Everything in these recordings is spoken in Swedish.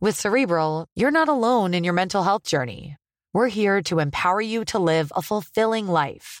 With Cerebral, you're not alone in your mental health journey. We're here to empower you to live a fulfilling life.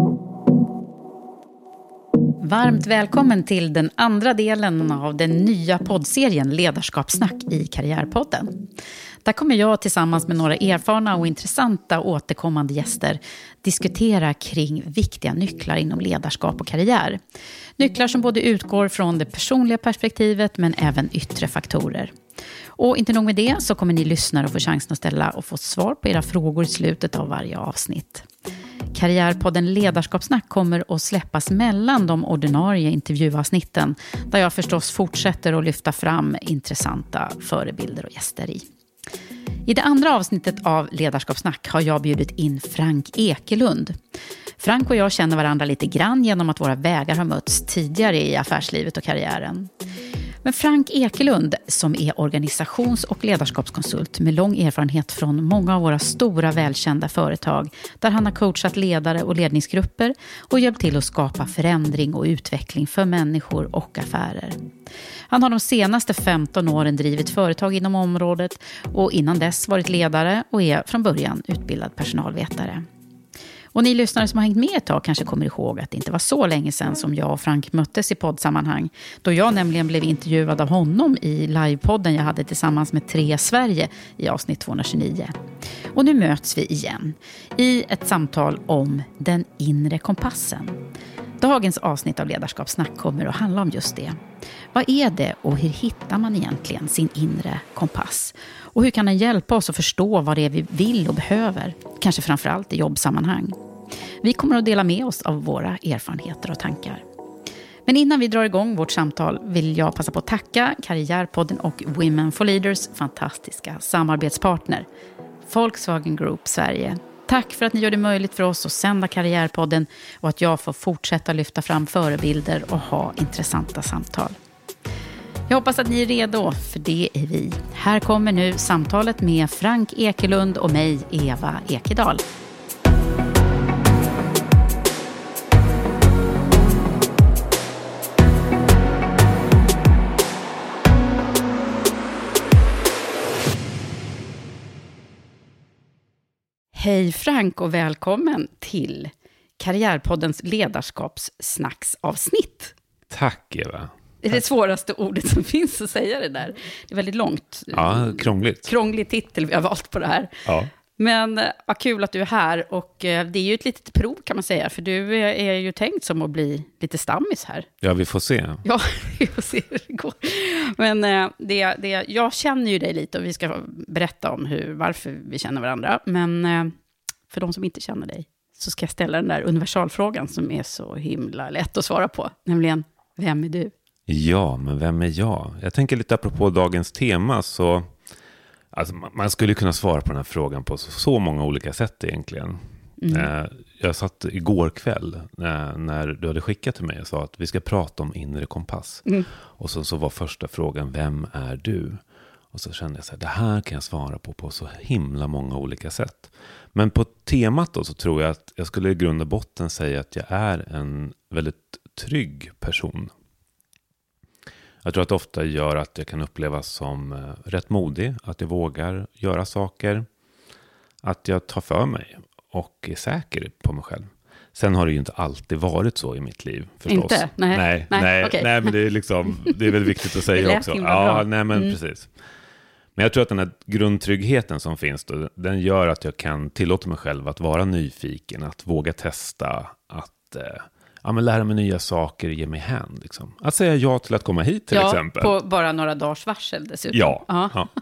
Varmt välkommen till den andra delen av den nya poddserien Ledarskapssnack i Karriärpodden. Där kommer jag tillsammans med några erfarna och intressanta återkommande gäster diskutera kring viktiga nycklar inom ledarskap och karriär. Nycklar som både utgår från det personliga perspektivet men även yttre faktorer. Och inte nog med det så kommer ni lyssnare att få chansen att ställa och få svar på era frågor i slutet av varje avsnitt. Karriärpodden Ledarskapssnack kommer att släppas mellan de ordinarie intervjuavsnitten där jag förstås fortsätter att lyfta fram intressanta förebilder och gäster i. I det andra avsnittet av Ledarskapssnack har jag bjudit in Frank Ekelund. Frank och jag känner varandra lite grann genom att våra vägar har mötts tidigare i affärslivet och karriären. Men Frank Ekelund, som är organisations och ledarskapskonsult med lång erfarenhet från många av våra stora välkända företag, där han har coachat ledare och ledningsgrupper och hjälpt till att skapa förändring och utveckling för människor och affärer. Han har de senaste 15 åren drivit företag inom området och innan dess varit ledare och är från början utbildad personalvetare. Och ni lyssnare som har hängt med ett tag kanske kommer ihåg att det inte var så länge sedan som jag och Frank möttes i poddsammanhang. Då jag nämligen blev intervjuad av honom i livepodden jag hade tillsammans med Tre Sverige i avsnitt 229. Och nu möts vi igen i ett samtal om den inre kompassen. Dagens avsnitt av Ledarskapssnack kommer att handla om just det. Vad är det och hur hittar man egentligen sin inre kompass? Och hur kan den hjälpa oss att förstå vad det är vi vill och behöver? Kanske framförallt i jobbsammanhang. Vi kommer att dela med oss av våra erfarenheter och tankar. Men innan vi drar igång vårt samtal vill jag passa på att tacka Karriärpodden och Women for Leaders fantastiska samarbetspartner Volkswagen Group Sverige. Tack för att ni gör det möjligt för oss att sända Karriärpodden och att jag får fortsätta lyfta fram förebilder och ha intressanta samtal. Jag hoppas att ni är redo, för det är vi. Här kommer nu samtalet med Frank Ekelund och mig, Eva Ekedal. Hej Frank och välkommen till Karriärpoddens ledarskapssnacksavsnitt. Tack Eva. Det är det svåraste ordet som finns att säga det där. Det är väldigt långt. Ja, krångligt. Krånglig titel vi har valt på det här. Ja. Men eh, vad kul att du är här. Och eh, det är ju ett litet prov kan man säga. För du är är ju tänkt som att bli lite stammis här. ja, vi får se. Ja, vi får se hur det går. Men eh, det, det, jag känner ju dig lite och vi ska berätta om hur, varför vi känner varandra. Men eh, för de som inte känner dig så ska jag ställa den där universalfrågan som är så himla lätt att svara på. Nämligen, vem är du? Ja, men vem är jag? Jag tänker lite apropå dagens tema, så alltså, man- skulle kunna svara på den här frågan på så, många olika sätt egentligen. Eh, jag satt igår kväll eh, när du hade skickat till mig och sa att vi ska prata om inre kompass. Och så, så var första frågan, vem är du? Och så kände jag så här, det här kan jag svara på på så himla många olika sätt. Men på temat då så tror jag att jag skulle i grund och botten säga att jag är en väldigt trygg person. Jag tror att det ofta gör att jag kan upplevas som eh, rätt modig, att jag vågar göra saker, att jag tar för mig och är säker på mig själv. Sen har det ju inte alltid varit så i mitt liv förstås. Inte? Nej. nej, Nej, nej, nej, men det är, liksom, det är väl viktigt att säga också. Ja, nej men Mm. precis. Men jag tror att den här grundtryggheten som finns, då, den gör att jag kan tillåta mig själv att vara nyfiken, att våga testa, att eh, ja, men lära mig nya saker, ge mig hän. Liksom. Att säga ja till att komma hit till ja, exempel. på bara några dagars varsel dessutom. Ja. Ja, ja.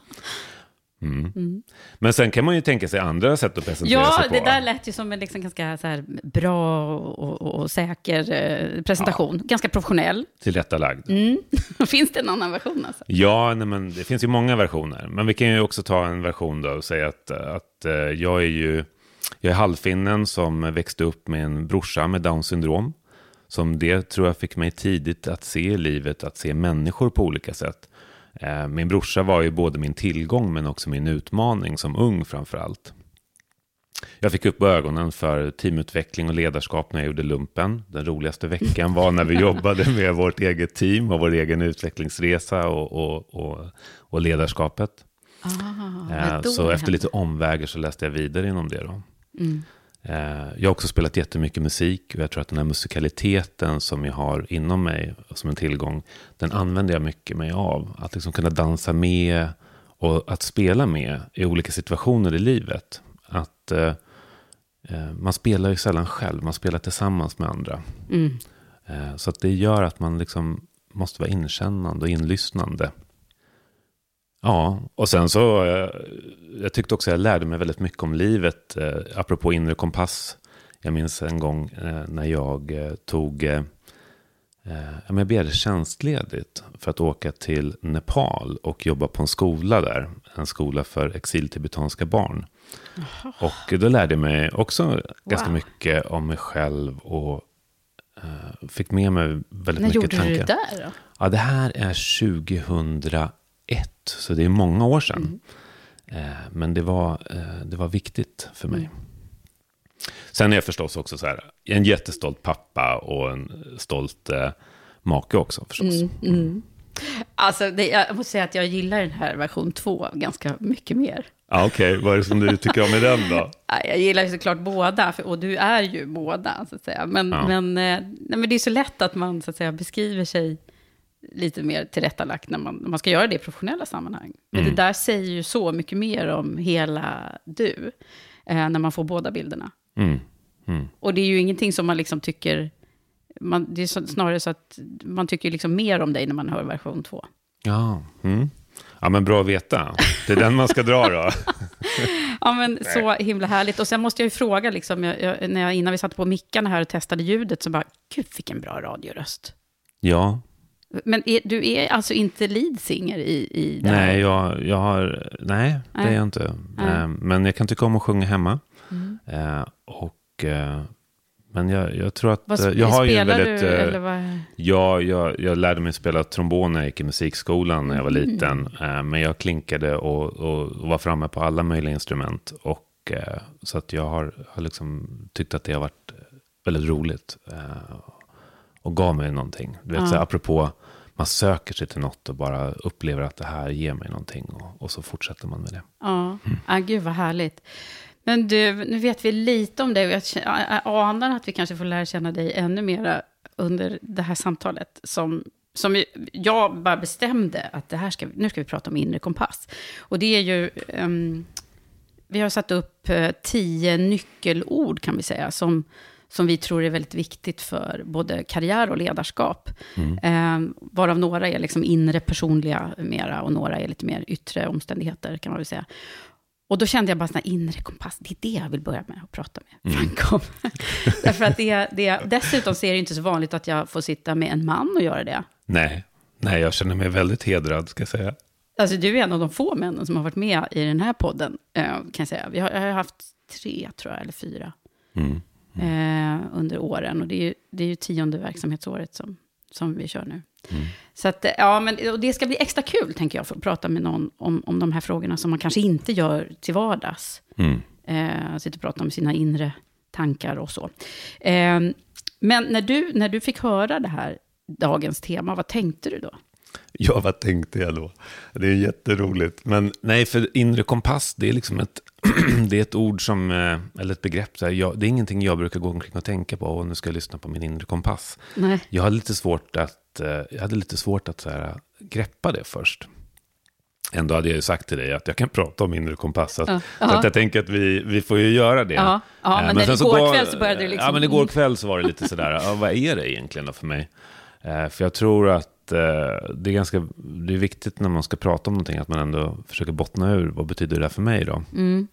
Mm. Men sen kan man ju tänka sig andra sätt att presentera ja sig på. det där lät ju som en liksom ganska så här bra och, och, och säker eh, presentation. Ganska professionell. Tillrättalagd. Mm. Finns det en annan version alltså? Ja, nej, men det finns ju många versioner. Men vi kan ju också ta en version då och säga att, att eh, jag är ju jag är halvfinnen som växte upp med en brorsa med Downs syndrom. Som det tror jag fick mig tidigt att se livet, att se människor på olika sätt. Eh, Min brorsa var ju både min tillgång men också min utmaning som ung framför allt. Jag fick upp ögonen för teamutveckling och ledarskap när jag gjorde lumpen. Den roligaste veckan var när vi jobbade med vårt eget team och vår egen utvecklingsresa och, och, och, och ledarskapet. Ah, Eh, så efter lite omvägar så läste jag vidare inom det. Då. Mm. Eh, Jag har också spelat jättemycket musik och jag tror att den här musikaliteten som jag har inom mig som en tillgång, den använder jag mycket mig av. Att liksom kunna dansa med och att spela med i olika situationer i livet. Att eh, eh, man spelar ju sällan själv, man spelar tillsammans med andra. Mm. Eh, så att det gör att man liksom måste vara inkännande och inlyssnande. Ja, och sen så, eh, jag tyckte också jag lärde mig väldigt mycket om livet, eh, apropå inre kompass. Jag minns en gång eh, när jag eh, tog, eh, eh, jag begärde tjänstledigt för att åka till Nepal och jobba på en skola där. En skola för exiltibetanska barn. Och då lärde jag mig också ganska Wow. mycket om mig själv och fick med mig väldigt När mycket gjorde tankar. du det där då? Ja, det här är 2001, så det är många år sedan. Mm. Eh, men det var, eh, det var viktigt för mig. Sen är jag förstås också så här, en jättestolt pappa och en stolt eh, make också förstås. Mm, mm. Alltså, det, jag måste säga att jag gillar den här version två ganska mycket mer. Ja, Okej, vad är det som du tycker om med den då? Jag gillar ju såklart båda, för, och du är ju båda, så att säga. Men, Ja. men, eh, nej, men det är så lätt att man så att säga, beskriver sig lite mer tillrättalagt när man, när man ska göra det i professionella sammanhang. Men Mm. det där säger ju så mycket mer om hela du, eh, när man får båda bilderna. Mm. Mm. Och det är ju ingenting som man liksom tycker... Man, det är snarare så att man tycker liksom mer om dig när man hör version två. Ja, mm. ja, men bra att veta. Det är den man ska dra då. Ja, men så himla härligt. Och sen måste jag ju fråga, liksom, jag, jag, när jag, innan vi satte på mickarna här och testade ljudet, så bara, gud vilken bra radioröst. Ja, Men är, du är alltså inte leadsinger i, i det här? nej, jag, jag har, nej, det Nej. är jag inte. Nej. Eh, Men jag kan tycka om att sjunga hemma. Mm. Eh, och, eh, men jag, jag tror att Vad jag har ju en väldigt... du? Eller vad? Ja, jag, jag lärde mig spela trombon när jag gick i musikskolan när jag var Mm. liten. Men jag klinkade och, och, var framme på alla möjliga instrument. Och, så att jag har, har liksom tyckt att det har varit väldigt roligt. Och gav mig någonting. Du vet, Ja. så här, apropå, man söker sig till något och bara upplever att det här ger mig någonting. Och, och så fortsätter man med det. Ja, Mm. ah, gud vad härligt. Men du, nu vet vi lite om dig och jag anar att vi kanske får lära känna dig ännu mera under det här samtalet. Som, som jag bara bestämde att det här ska, nu ska vi prata om inre kompass. Och det är ju, ehm, vi har satt upp eh, tio nyckelord kan vi säga, som, som vi tror är väldigt viktigt för både karriär och ledarskap. Eh, varav några är liksom inre personliga mera och några är lite mer yttre omständigheter kan man väl säga. och då kände jag bara sån inre kompass, det är det jag vill börja med att prata med Frank om. Därför att det, det, dessutom så är det inte så vanligt att jag får sitta med en man och göra det. Nej, nej, jag känner mig väldigt hedrad, ska jag säga. Alltså du är en av de få männen som har varit med i den här podden, eh, kan jag säga. Vi har, jag har haft tre, tror jag, eller fyra Mm. Eh, under åren. Och det är ju, det är ju tionde verksamhetsåret som, som vi kör nu. Så att, eh, ja, men och det ska bli extra kul, tänker jag, för att prata med någon om, om de här frågorna som man kanske inte gör till vardags. Mm. Eh, sitter och pratar om sina inre tankar och så. Eh, men när du, när du fick höra det här, dagens tema, vad tänkte du då? Ja, vad tänkte jag då? Det är jätteroligt. Men nej, för inre kompass, det är liksom ett, det är ett ord som, eh, eller ett begrepp. Så här, jag, det är ingenting jag brukar gå omkring och tänka på. Och nu ska jag lyssna på min inre kompass. Nej. Jag hade lite svårt att, eh, jag hade lite svårt att så här, greppa det först. Ändå hade jag ju sagt till dig att jag kan prata om inre kompass. Så, att, Ja. så att jag tänker att vi, vi får ju göra det. Ja, ja, Eh, men när sen igår går- kväll så började det liksom- Ja, men igår kväll så var det lite sådär, ja, vad är det egentligen då för mig? Eh, för jag tror att eh, det är ganska det är viktigt när man ska prata om någonting att man ändå försöker bottna ur vad betyder det för mig då. Mm.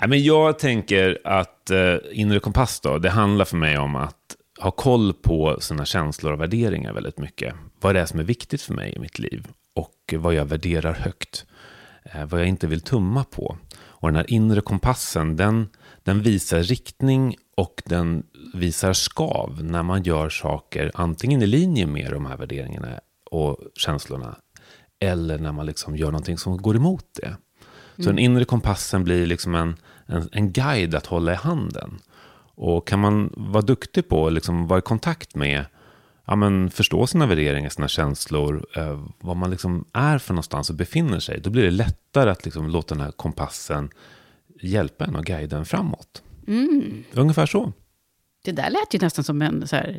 Nej, men jag tänker att eh, inre kompass då, det handlar för mig om att ha koll på sina känslor och värderingar väldigt mycket. Vad det är som är viktigt för mig i mitt liv och vad jag värderar högt. Eh, vad jag inte vill tumma på. Och den här inre kompassen, den, den visar riktning och den visar skav när man gör saker antingen i linje med de här värderingarna och känslorna eller när man liksom gör någonting som går emot det. Så den inre kompassen blir liksom en, en, en guide att hålla i handen. Och kan man vara duktig på att liksom vara i kontakt med, ja, men förstå sina värderingar, sina känslor, eh, vad man liksom är för någonstans och befinner sig, då blir det lättare att liksom låta den här kompassen hjälpa en och guida en framåt. Ungefär så. Det där lät ju nästan som en så här,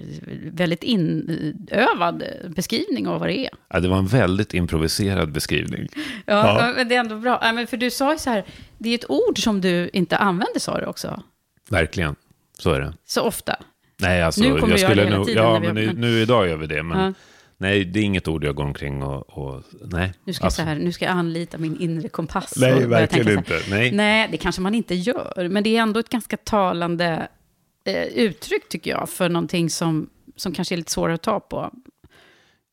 väldigt inövad beskrivning av vad det är. Ja, det var en väldigt improviserad beskrivning. Ja, Ja. men det är ändå bra. Ja, men för du sa ju så här, det är ett ord som du inte använder, sa du också, Verkligen, så är det. så ofta. Nej, alltså, Nu kommer jag göra skulle det hela tiden ja, när vi- men nu, men- nu idag gör vi det. Men Ja. Nej, det är inget ord jag går omkring och, och nej. Nu ska, Alltså, jag så här, nu ska jag anlita min inre kompass. Nej, verkligen inte. Nej. Nej, det kanske man inte gör. Men det är ändå ett ganska talande eh, uttryck, tycker jag, för någonting som, som kanske är lite svårare att ta på.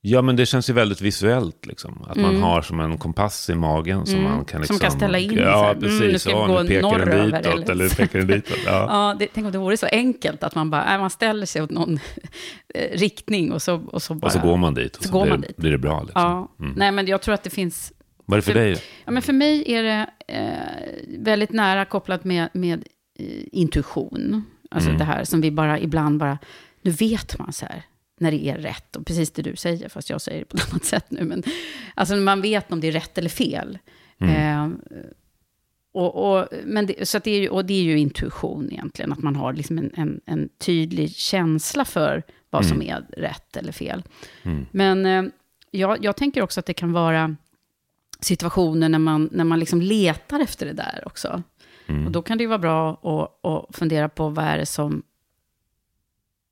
Ja, men det känns ju väldigt visuellt. Liksom. Att man har som en kompass i magen som man kan... Mm. Som Liksom, kan ställa in så Ja, här, mm, nu precis. ska ja, gå nu pekar den ditåt eller- eller nu pekar den ditåt. Ja. Ja, det, tänk om det vore så enkelt att man bara, man ställer sig åt någon eh, riktning och så, och så bara... Och så går man dit och så så, blir, dit. blir det bra. Liksom. Ja, nej men jag tror att det finns... Vad är det för För- dig? Ja, men för mig är det eh, väldigt nära kopplat med, med eh, intuition. Alltså Mm. det här som vi bara ibland bara, nu vet man så här, när det är rätt. Och precis det du säger, fast jag säger det på ett annat sätt nu. Men, alltså man vet om det är rätt eller fel. Eh, och, och, men det, så det är ju, och det är ju intuition egentligen, att man har liksom en, en, en tydlig känsla för vad som är rätt eller fel. Men eh, jag, jag tänker också att det kan vara situationer när man, när man liksom letar efter det där också. Och då kan det ju vara bra att, att fundera på vad är det som...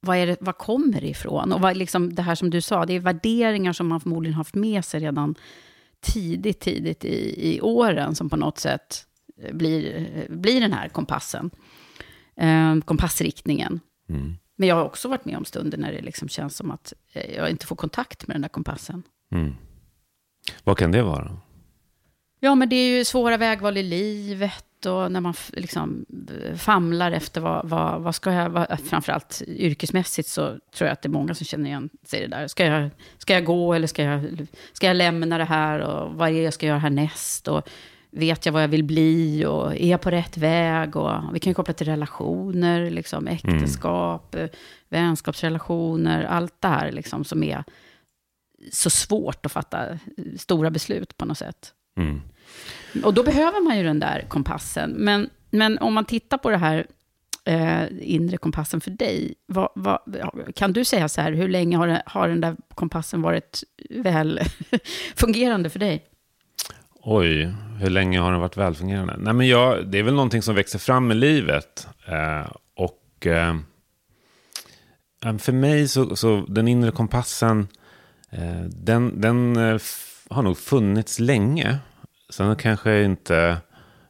Vad, är det, vad kommer det ifrån? Och vad, liksom det här som du sa, det är värderingar som man förmodligen haft med sig redan tidigt, tidigt i, i åren som på något sätt blir, blir den här kompassen. Eh, kompassriktningen. Mm. Men jag har också varit med om stunder när det liksom känns som att eh, jag inte får kontakt med den där kompassen. Mm. Vad kan det vara? Ja, men det är ju svåra vägval i livet och när man liksom eh, famlar efter vad, vad, vad ska jag, vad, framförallt yrkesmässigt så tror jag att det är många som känner igen sig det där. Ska jag, ska jag gå eller ska jag, ska jag lämna det här och vad är det jag ska göra härnäst? Och vet jag vad jag vill bli och är jag på rätt väg? Och vi kan ju koppla till relationer, liksom, äktenskap, eh, vänskapsrelationer, allt det här liksom, som är så svårt att fatta eh, stora beslut på något sätt. Mm. Och då behöver man ju den där kompassen. Men, men om man tittar på det här eh, inre kompassen för dig, vad, vad, kan du säga så här, hur länge har, den- har den där kompassen varit väl fungerande för dig? Oj, hur länge har den varit välfungerande? Nej, men jag, det är väl någonting som växer fram i livet. Eh, och eh, för mig så, så den inre kompassen, eh, den, den eh, har nog funnits länge. Sen kanske inte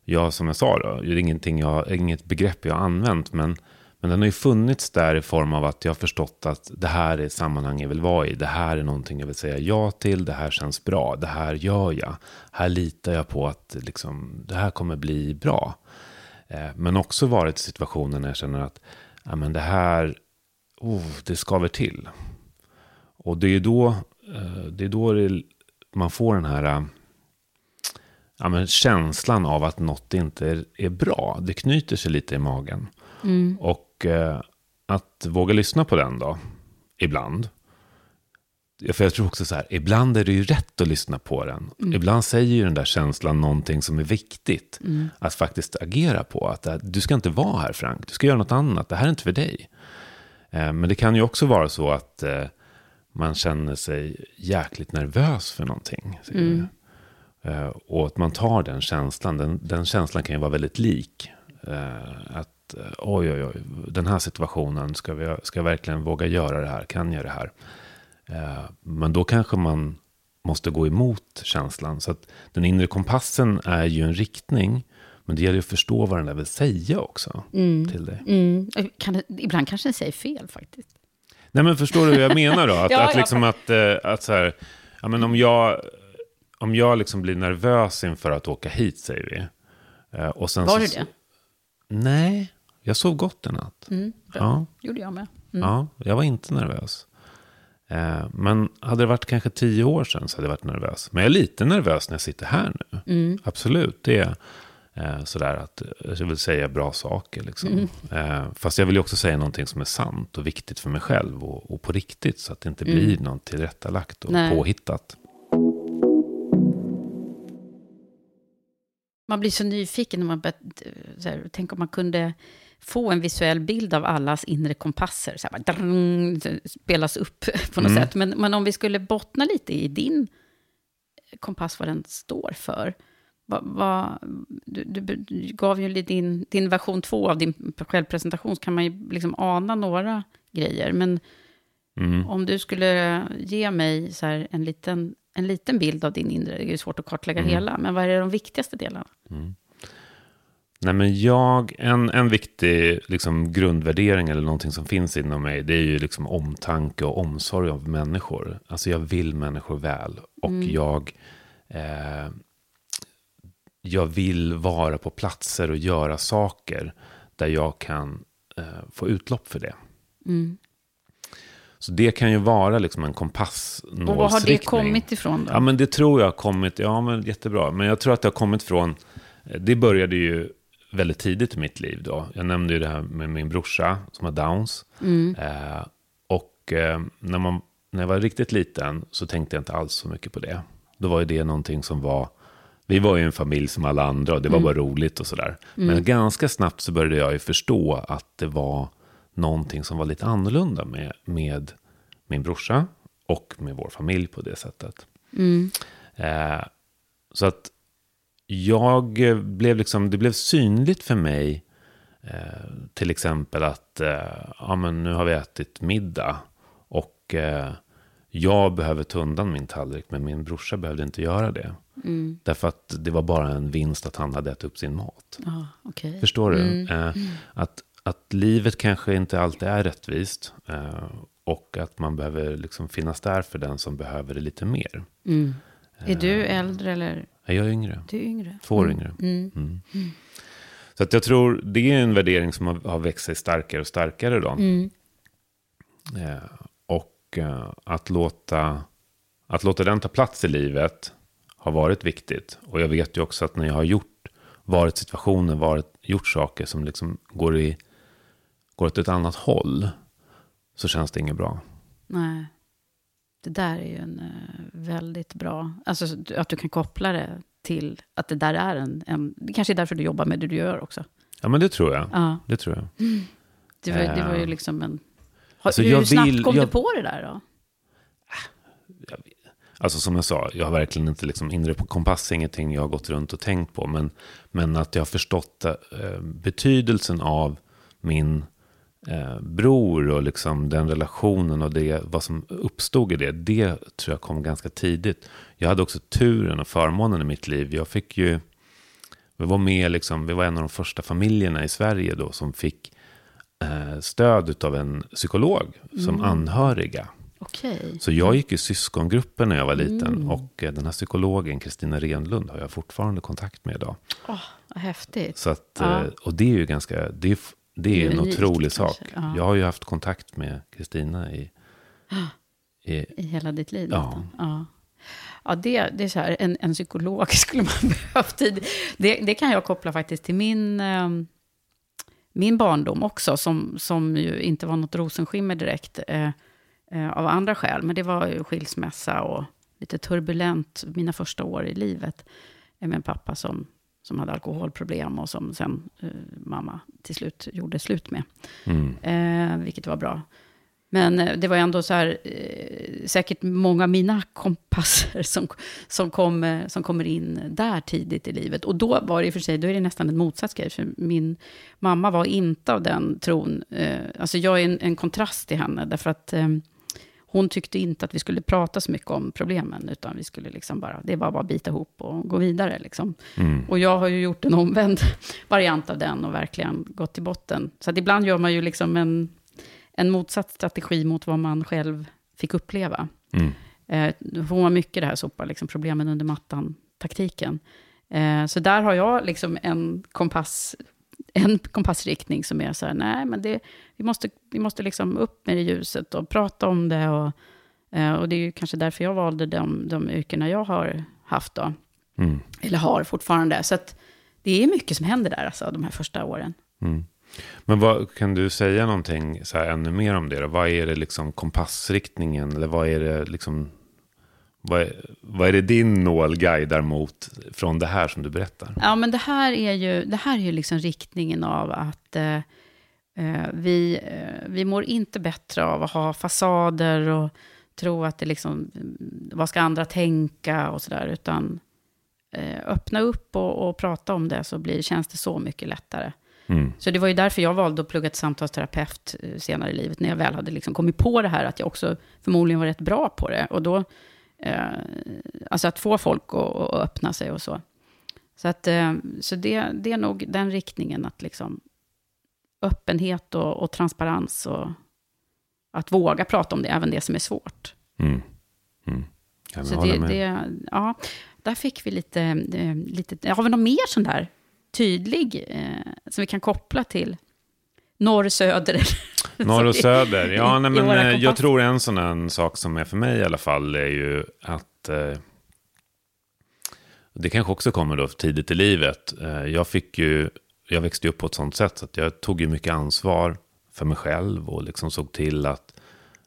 jag som jag sa då, det är ingenting jag, inget begrepp jag har använt, men, men den har ju funnits där i form av att jag har förstått att det här är ett sammanhang jag vill vara i. Det här är någonting jag vill säga ja till, det här känns bra, det här gör jag. Här litar jag på att liksom, det här kommer bli bra. Eh, men också varit situationer när jag känner att ja, men det här, oh, det skaver till. Och det är då, eh, det är då det, man får den här ja, men känslan av att något inte är, är bra. Det knyter sig lite i magen. Mm. Och eh, att våga lyssna på den då, ibland. För jag tror också så här, ibland är det ju rätt att lyssna på den. Mm. Ibland säger ju den där känslan någonting som är viktigt Mm. att faktiskt agera på. Att du ska inte vara här Frank, du ska göra något annat, det här är inte för dig. Eh, men det kan ju också vara så att eh, man känner sig jäkligt nervös för någonting. Mm. Eh, och att man tar den känslan, den, den känslan kan ju vara väldigt lik. Eh, att eh, oj, oj, oj, den här situationen, ska, vi, ska jag verkligen våga göra det här? Kan jag det här? Men då kanske man måste gå emot känslan. Så att den inre kompassen är ju en riktning. Men det gäller ju att förstå vad den där vill säga också till dig. Mm. Kan det, ibland kanske den säger fel faktiskt. Nej men förstår du hur jag menar då? Att, Ja, att ja, liksom att, eh, att så här, ja men om jag, om jag liksom blir nervös inför att åka hit säger vi. eh, Och sen Var så, du det? Nej, jag sov gott en natt. Mm, bra. Ja, gjorde jag med. Mm. ja, jag var inte nervös. Eh, Men hade det varit kanske tio år sedan så hade jag varit nervös. Men jag är lite nervös när jag sitter här nu. Mm. Absolut, det är eh, sådär att jag vill säga bra saker. Liksom. Mm. Fast jag vill ju också säga någonting som är sant och viktigt för mig själv och, och på riktigt. Så att det inte Mm. blir något tillrättalagt och Nej. påhittat. Man blir så nyfiken när man börjar, så här, tänk om man kunde få en visuell bild av allas inre kompasser. Så här, bara, drrng, spelas upp på något Mm. sätt. Men, men om vi skulle bottna lite i din kompass, vad den står för. Vad, vad, du, du, du gav ju din, din version två av din självpresentation, så kan man ju liksom ana några grejer. Men Mm. om du skulle ge mig så här en, liten, en liten bild av din inre, det är ju svårt att kartlägga Mm. hela, men vad är de viktigaste delarna? Nej, men jag, en, en viktig liksom, grundvärdering eller någonting som finns inom mig, det är ju liksom omtanke och omsorg om människor. Alltså jag vill människor väl och jag, eh, jag vill vara på platser och göra saker där jag kan eh, få utlopp för det. Mm. Så det kan ju vara liksom en kompassnålsriktning. Och var har det kommit ifrån då? Ja, men det tror jag har kommit, ja men jättebra. Men jag tror att det har kommit från, det började ju väldigt tidigt i mitt liv då. Jag nämnde ju det här med min brorsa som har Downs. Mm. Eh, och eh, när, man, när jag var riktigt liten så tänkte jag inte alls så mycket på det. Då var ju det någonting som var, vi var ju en familj som alla andra och det var bara roligt och sådär. Men ganska snabbt så började jag ju förstå att det var någonting som var lite annorlunda med, med min brorsa och med vår familj på det sättet. Mm. Eh, så att jag blev liksom, det blev synligt för mig eh, till exempel att eh, ja, men nu har vi ätit middag och eh, jag behöver ta undan min tallrik men min brorsa behövde inte göra det. Mm. Därför att det var bara en vinst att han hade ätit upp sin mat. Ja, okej. Förstår du? Eh, att, att livet kanske inte alltid är rättvist. Eh, och att man behöver liksom finnas där för den som behöver det lite mer. Mm. Är du äldre eller? Jag är yngre. Du är yngre. Två år yngre. Mm. Mm. Så att jag tror det är en värdering som har, har växt sig starkare och starkare då. Mm. Eh, och eh, att, låta, att låta den ta plats i livet har varit viktigt. Och jag vet ju också att när jag har gjort, varit situationer, varit, gjort saker som liksom går, i, går åt ett annat håll. Så känns det inget bra. Nej. Det där är ju en eh, väldigt bra... Alltså att du kan koppla det till att det där är en... en det kanske är därför du jobbar med det du gör också. Ja men det tror jag. Ja, Det tror jag. det var, det var ju Eh. liksom en... Har, Alltså, hur jag snabbt vill- kom jag- du på det där då? Alltså som jag sa, jag har verkligen inte liksom inre på kompass, ingenting jag har gått runt och tänkt på. Men, men att jag har förstått eh, betydelsen av min eh, bror och liksom den relationen och det, vad som uppstod i det. Det tror jag kom ganska tidigt. Jag hade också turen och förmånen i mitt liv. Jag fick ju vi var med, liksom, vi var en av de första familjerna i Sverige då som fick eh, stöd av en psykolog som anhöriga. Okej. Så jag gick i syskongruppen när jag var liten. Och eh, den här psykologen, Kristina Renlund, har jag fortfarande kontakt med idag. Åh, vad häftigt. Så att, Ja. eh, Och det är ju ganska, det är, det är en otrolig sak. Ja. Jag har ju haft kontakt med Kristina i, i I hela ditt liv? Ja. ja. Ja, det, det är så här, en, en psykolog skulle man behöva tid. Det, det kan jag koppla faktiskt till min, eh, min barndom också, som, som ju inte var något rosenskimmer direkt eh, eh, av andra skäl. Men det var ju skilsmässa och lite turbulent mina första år i livet. eh, Med en pappa som, som hade alkoholproblem och som sen eh, mamma till slut gjorde slut med. mm, Eh, vilket var bra. Men eh, det var ändå så här, eh, säkert många av mina kompasser som, som, kom, eh, som kommer in där tidigt i livet. Och då var det i och för sig, då är det nästan en motsatsgrej. För min mamma var inte av den tron. Eh, alltså jag är en, en kontrast till henne, därför att eh, hon tyckte inte att vi skulle prata så mycket om problemen, utan vi skulle liksom bara, det var bara att bita ihop och gå vidare. Liksom. mm, Och jag har ju gjort en omvänd variant av den och verkligen gått till botten. Så att ibland gör man ju liksom en, en motsatt strategi mot vad man själv fick uppleva. mm, Eh, får man mycket det här sopa liksom problemen under mattan-taktiken. Eh, så där har jag liksom en kompass, en kompassriktning som är så här, nej men det, vi måste, vi måste liksom upp med det ljuset och prata om det. Och, eh, och det är ju kanske därför jag valde de, de yrkena jag har haft då. mm, Eller har fortfarande. Så att det är mycket som händer där, alltså, de här första åren. mm. Men vad, kan du säga någonting så här, ännu mer om det? Då? Vad är det liksom kompassriktningen? Eller vad är det liksom... Vad är, vad är det din nål guidar mot från det här som du berättar? Ja, men det här är ju, det här är ju liksom riktningen av att eh, eh, vi, eh, vi mår inte bättre av att ha fasader och tro att det liksom, mm, vad ska andra tänka och sådär, utan eh, öppna upp och, och prata om det så blir, känns det så mycket lättare. Mm, Så det var ju därför jag valde att plugga till samtalsterapeut eh, senare i livet, när jag väl hade liksom kommit på det här, att jag också förmodligen var rätt bra på det. Och då, eh, alltså att få folk att, att öppna sig och så. Så, att, eh, så det, det är nog den riktningen, att liksom öppenhet och, och transparens och att våga prata om det, även det som är svårt. mm, mm. Så det, med. det, ja, där fick vi lite, eh, lite... Har vi någon mer sån där tydlig, eh, som vi kan koppla till norr, söder? Norr och söder. Ja, nej, men, eh, jag tror en sån här sak som är för mig i alla fall är ju att eh, det kanske också kommer då tidigt i livet. Eh, jag fick ju, jag växte upp på ett sånt sätt så att jag tog ju mycket ansvar för mig själv och liksom såg till att,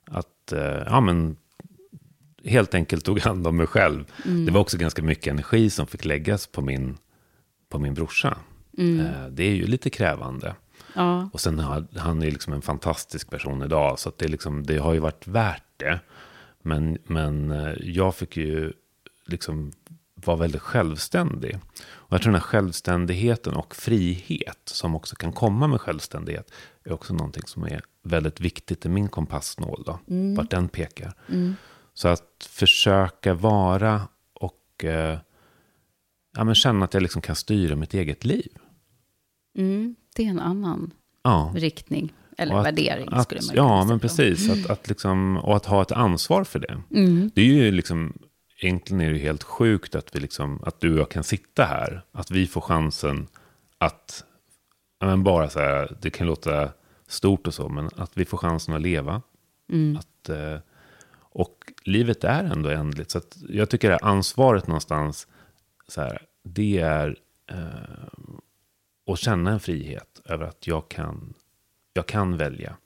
att eh, ja men helt enkelt tog hand om mig själv. Mm. Det var också ganska mycket energi som fick läggas på min, på min brorsa. Mm. Eh, det är ju lite krävande. Ja, Och sen har, han är liksom en fantastisk person idag. Så det, är liksom, det har ju varit värt det. Men, men eh, jag fick ju liksom vara väldigt självständig. Och jag tror den här självständigheten och frihet som också kan komma med självständighet är också någonting som är väldigt viktigt i min kompassnål. Då, Vart den pekar. Så att försöka vara och eh, ja, men känna att jag liksom kan styra mitt eget liv. mm, är en annan Ja. riktning. Eller att- värdering att, skulle man Ja, kunna men säga. precis. Att, att liksom, och att ha ett ansvar för det. Mm. Det är ju liksom, egentligen är det helt sjukt att, vi liksom, att du och jag kan sitta här. Att vi får chansen att, ja, men bara så här, det kan låta stort och så, men att vi får chansen att leva. Mm. Att, eh, och livet är ändå ändligt. Så jag tycker det här ansvaret någonstans, så här, det är eh, att känna en frihet över att jag kan, jag kan välja.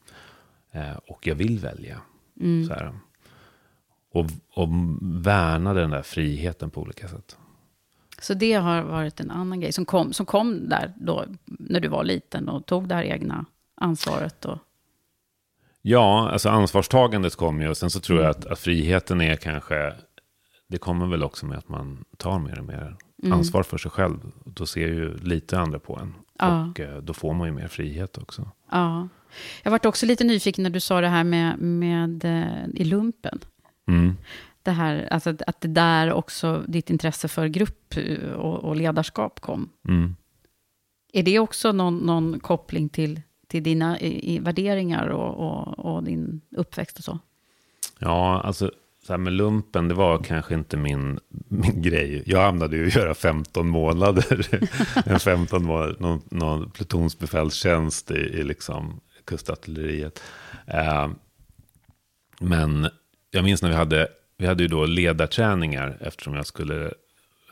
Eh, och jag vill välja. Mm. Så här. Och, och värna den där friheten på olika sätt. Så det har varit en annan grej som kom, som kom där då, när du var liten och tog det här egna ansvaret. Och, Ja, alltså ansvarstagandet kommer ju. Och sen så tror Mm. jag att, att friheten är kanske... Det kommer väl också med att man tar mer och mer Mm. ansvar för sig själv. Då ser ju lite andra på en. Ja. Och eh, då får man ju mer frihet också. ja. Jag varit också lite nyfiken när du sa det här med, med eh, i lumpen. Mm. det här, alltså att- att det där också ditt intresse för grupp eh, och, och ledarskap kom. Mm. Är det också någon, någon koppling till, till dina i, i värderingar och, och, och din uppväxt och så? Ja, alltså så här med lumpen, det var kanske inte min, min grej. Jag hamnade ju att göra 15 månader, en 15 månader, någon, någon plutonsbefälstjänst i, i liksom kustartilleriet. Eh, men jag minns när vi hade, vi hade ju då ledarträningar eftersom jag skulle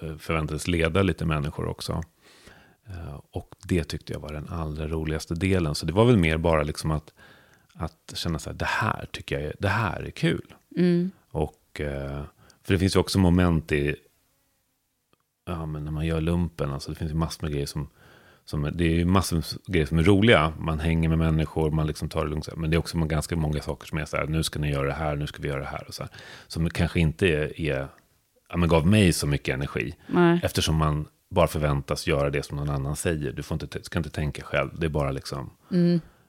eh, förväntades leda lite människor också. Eh, och det tyckte jag var den allra roligaste delen. Så det var väl mer bara liksom att, att känna så här, det här tycker jag är, det här är kul. Mm. Och, eh, för det finns ju också moment i, ja men när man gör lumpen, alltså det finns ju massor med grejer som, som det är ju massor med grejer som är roliga. Man hänger med människor, man liksom tar det lugnt. Men det är också ganska många saker som är så här, nu ska ni göra det här, nu ska vi göra det här. Och så här. Som kanske inte är, är ja, men gav mig så mycket energi. Nej. Eftersom man bara förväntas göra det som någon annan säger. Du får inte, ska inte tänka själv, det är bara liksom...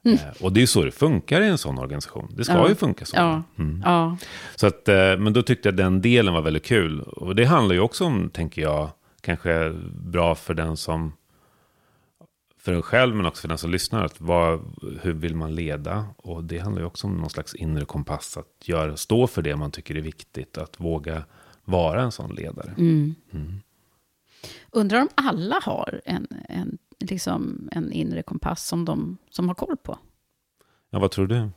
Eh, och det är så det funkar i en sån organisation. Det ska Ja. ju funka så. Ja, ja. Så att, eh, men då tyckte jag den delen var väldigt kul. Och det handlar ju också om, tänker jag, kanske bra för den som, för en själv men också för den som lyssnar. Att vad, hur vill man leda? Och det handlar ju också om någon slags inre kompass. Att göra, stå för det man tycker är viktigt. Att våga vara en sån ledare. Undrar om alla har en, en, liksom en inre kompass som de som har koll på? Ja, vad tror du?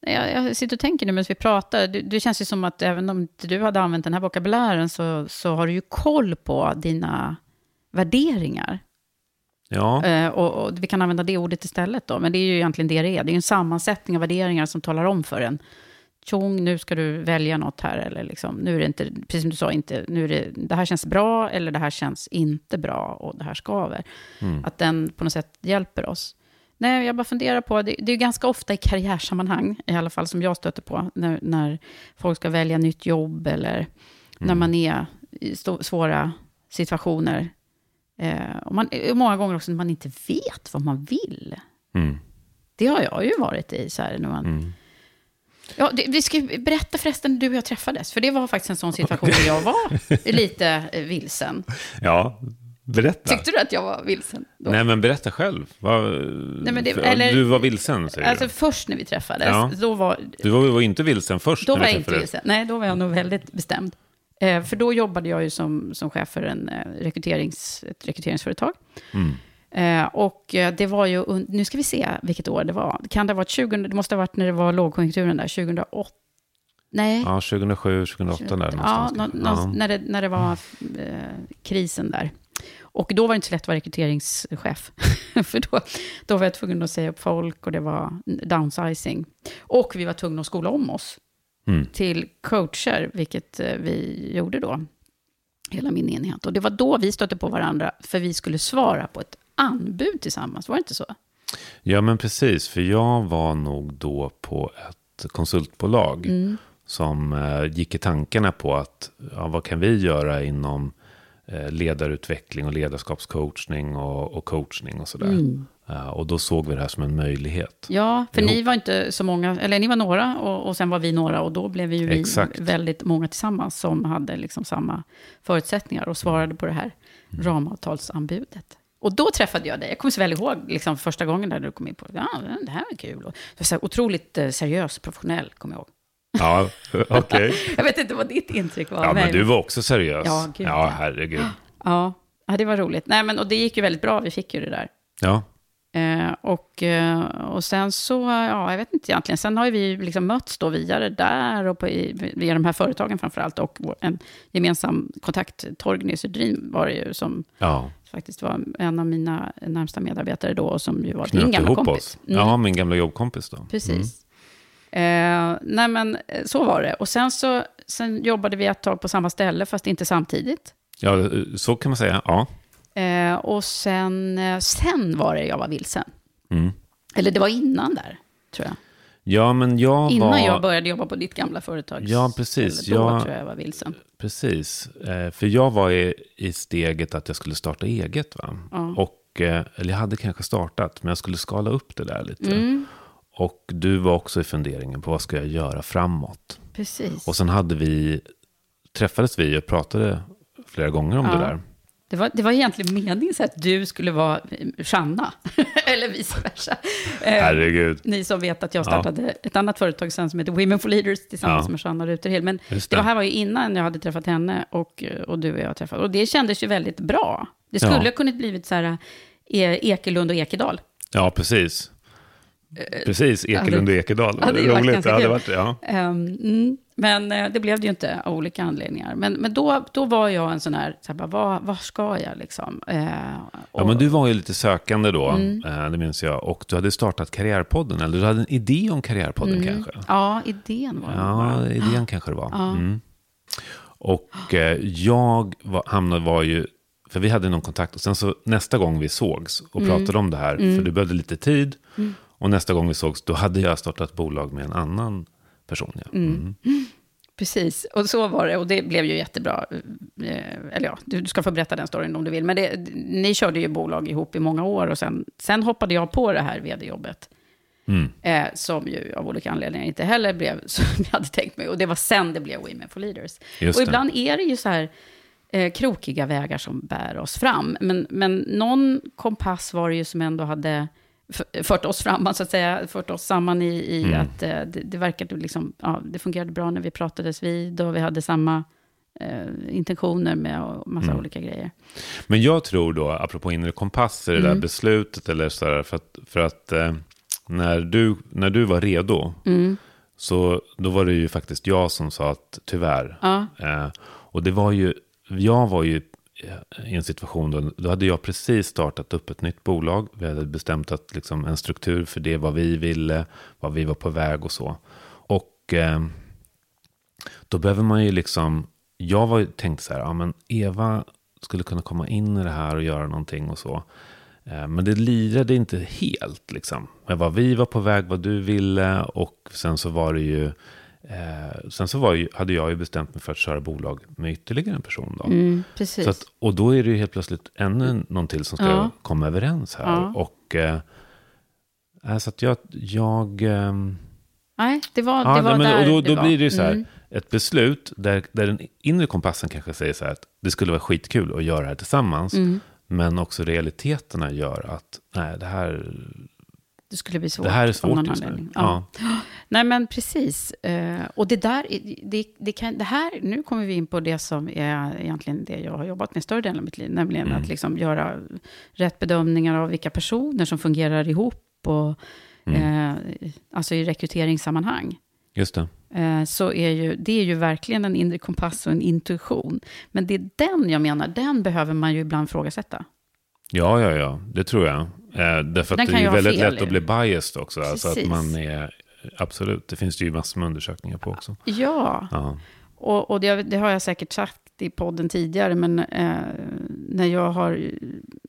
Jag, jag sitter och tänker nu medan vi pratar. Det, det känns ju som att även om inte du hade använt den här vokabulären så, så har du ju koll på dina värderingar. Ja, Eh, och, och vi kan använda det ordet istället då. Men det är ju egentligen det det är. Det är ju en sammansättning av värderingar som talar om för en. Tjong, nu ska du välja något här. Eller liksom, nu är det inte, precis som du sa, inte, nu är det, det här känns bra eller det här känns inte bra och det här skaver. Att den på något sätt hjälper oss. Nej, jag bara funderar på, det, det är ju ganska ofta i karriärsammanhang, i alla fall som jag stöter på, när, när folk ska välja nytt jobb eller när man är i stå, svåra situationer. Eh, och man, många gånger också när man inte vet vad man vill. mm. Det har jag ju varit i. Så här, när man, ja, det, vi ska berätta förresten du och jag träffades. För det var faktiskt en sån situation där jag var lite eh, vilsen. ja berätta. Tyckte du att jag var vilsen? Då? Nej, men berätta själv. Vad, Nej, men det- eller- du var vilsen, säger Alltså du. först när vi träffades, Ja. då var, Du var, var inte vilsen först då när var jag inte vilsen. Nej, då var jag nog väldigt bestämd. Eh, för då jobbade jag ju som, som chef för en, eh, rekryterings, ett rekryteringsföretag. Mm. Eh, och eh, det var ju, nu ska vi se vilket år det var. Kan det ha varit 20, det måste ha varit när det var lågkonjunkturen där, 2008? Nej. Ja, 2007, 2008 där Ja, någonstans. nå, kanske. nå, När, det, när det var eh, krisen där. Och då var det inte så lätt att vara rekryteringschef. För då, då var jag tvungen att säga upp folk och det var downsizing. Och vi var tvungna att skola om oss Mm. till coacher, vilket eh, vi gjorde då. Hela min enhet. Och det var då vi stötte på varandra, för vi skulle svara på ett anbud tillsammans. Var det inte så? Ja, men precis. För jag var nog då på ett konsultbolag Mm. som eh, gick i tankarna på att ja, vad kan vi göra inom eh, ledarutveckling och ledarskapscoachning och, och coachning och sådär. Mm. Eh, och då såg vi det här som en möjlighet. Ja, för Jo. ni var inte så många, eller ni var några och, och sen var vi några och då blev vi ju vi Exakt. väldigt många tillsammans som hade liksom samma förutsättningar och svarade på det här Mm. ramavtalsanbudet. Och då träffade jag dig. Jag kommer så väl ihåg liksom, första gången där du kom in på ja, det här är kul. Och, du var så här, otroligt eh, seriös, professionell, kommer jag ihåg. Ja, okej. Jag vet inte vad ditt intryck var. Ja, men du var också seriös. Ja, gud, ja ja. herregud. Ja, ja, det var roligt. Nej, men, och det gick ju väldigt bra, vi fick ju det där. Ja, Eh, och, eh, och sen så, ja, jag vet inte egentligen. Sen har vi liksom mötts då via det där och på, i- via de här företagen framför allt. Och en gemensam kontakt, Torgny Sydrin var det ju som ja. Faktiskt var en av mina närmsta medarbetare då. Och som ju var din Knöt gamla ihop kompis. oss. Mm, Ja, min gamla jobbkompis då. Precis. Eh, nej men eh, så var det. Och sen så sen jobbade vi ett tag på samma ställe, fast inte samtidigt. Ja, så kan man säga. Ja. Eh, och sen, eh, sen var det jag var vilsen. Mm. Eller det var innan där, tror jag. Ja, men jag Innan var... jag började jobba på ditt gamla företag. Ja, precis. Då Jag- tror jag jag var vilsen. Precis, eh, för jag var i, i steget att jag skulle starta eget. Va? Ja. Och, eh, eller jag hade kanske startat, men jag skulle skala upp det där lite. Mm, Och du var också i funderingen på vad ska jag göra framåt. precis. Och sen hade vi träffades vi och pratade flera gånger om Ja. det där. Det var, det var egentligen meningen så att du skulle vara eh, Shanna, eller vice versa. Eh, Herregud. Ni som vet att jag startade ett annat företag sen som heter Women for Leaders tillsammans Ja. med Shanna Ruterhill. Men det. det. här var ju innan jag hade träffat henne och, och du och jag träffat. Och det kändes ju väldigt bra. Det skulle Ja. ha kunnat blivit så här eh, Ekelund och Ekedal. Ja, precis. Precis, Ekelund och Ekedal. Eh, ja, det hade Roligt. Det hade varit, ja. Ehm, mm, men eh, det blev det ju inte av olika anledningar. Men, men då, då var jag en sån här, så här bara, vad, vad ska jag liksom? Eh, Ja, och- men du var ju lite sökande då, Mm. eh, det minns jag. Och du hade startat Karriärpodden, eller du hade en idé om Karriärpodden kanske? Ja, idén var det Ja, bara. idén kanske det var. Mm. Och eh, jag var, hamnade, var ju, för vi hade någon kontakt, och sen så nästa gång vi sågs och Mm. pratade om det här, för du behövde lite tid, och nästa gång vi sågs, då hade jag startat bolag med en annan person. Ja. Mm. Precis, och så var det. Och det blev ju jättebra. Eh, Eller ja, du ska få berätta den storyn om du vill. Men det, ni körde ju bolag ihop i många år och sen, sen hoppade jag på det här vd-jobbet. Mm. Eh, som ju av olika anledningar inte heller blev som jag hade tänkt mig. Och det var sen det blev Women for Leaders. Just och det. ibland är det ju så här eh, krokiga vägar som bär oss fram. Men, men någon kompass var det ju som ändå hade fört oss framåt, så att säga. Fört oss samman i, i Mm. att eh, det, det verkade liksom, ja, det fungerade bra när vi pratades vid och vi hade samma eh, intentioner med och massa Mm. olika grejer. Men jag tror då, apropå inre kompass, i det Mm. där beslutet, eller så där, för att, för att eh, när, du, när du var redo, Mm. så då var det ju faktiskt jag som sa att tyvärr. Ja. Eh, och det var ju, jag var ju i en situation då, då hade jag precis startat upp ett nytt bolag. Vi hade bestämt att liksom en struktur för det, vad vi ville, vad vi var på väg och så. Och eh, då behöver man ju liksom, jag var ju tänkt så här, ja men Eva skulle kunna komma in i det här och göra någonting och så. Eh, Men det lirade inte helt liksom. Med vad vi var på väg, vad du ville och sen så var det ju, eh, sen så ju, hade jag ju bestämt mig för att köra bolag med ytterligare en person då. Mm, precis. Att, och då är det ju helt plötsligt ännu någon till som ska Ja. komma överens här. Ja. Och eh, eh, så att jag, jag ehm, Nej, det var, Ja, det var nej, men, där och då, det då var. blir det ju så här, Mm. ett beslut där, där den inre kompassen kanske säger så här att det skulle vara skitkul att göra det här tillsammans. Mm. Men också realiteterna gör att nej, det här, Det skulle bli svårt. det här är svårt just nu. anledning. Ja. Nej, men precis. Eh, och det där, är- det, det, kan, det här, nu kommer vi in på det som är egentligen det jag har jobbat med större delen av mitt liv, nämligen Mm. att liksom göra rätt bedömningar av vilka personer som fungerar ihop, och, Mm. eh, alltså i rekryteringssammanhang. Just det. Eh, så är ju, det är ju verkligen en inre kompass och en intuition. Men det är den jag menar, den behöver man ju ibland frågasätta. Ja, ja, ja, det tror jag. Eh, därför Den att det är väldigt fel lätt att bli biased också. Alltså att man är, absolut, det finns det ju massor med undersökningar på också. Ja, Ja, Och, och det, det har jag säkert sagt i podden tidigare, men eh, när jag har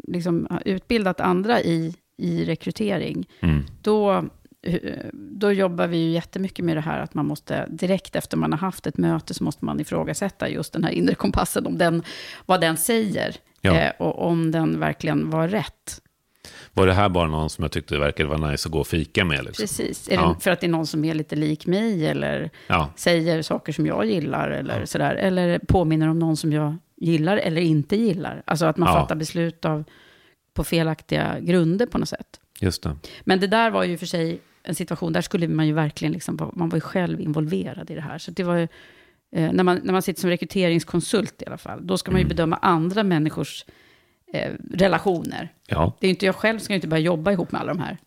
liksom utbildat andra i, i rekrytering, mm. då, eh, då jobbar vi ju jättemycket med det här att man måste, direkt efter man har haft ett möte, så måste man ifrågasätta just den här inre kompassen, om den, vad den säger, Ja. eh, och om den verkligen var rätt. Var det här bara någon som jag tyckte verkade vara nice att gå och fika med? Liksom? Precis. Ja. för att det är någon som är lite lik mig, eller Ja, säger saker som jag gillar eller sådär. Eller påminner om någon som jag gillar eller inte gillar. Alltså att man Ja. fattar beslut av, på felaktiga grunder på något sätt. just det. Men det där var ju för sig en situation, där skulle man ju verkligen, liksom, man var ju själv involverad i det här. Så det var ju, eh, när, man, när man sitter som rekryteringskonsult i alla fall, då ska man ju Mm. bedöma andra människors eh, relationer. Ja, Det är inte jag själv, ska inte börja jobba ihop med alla de här.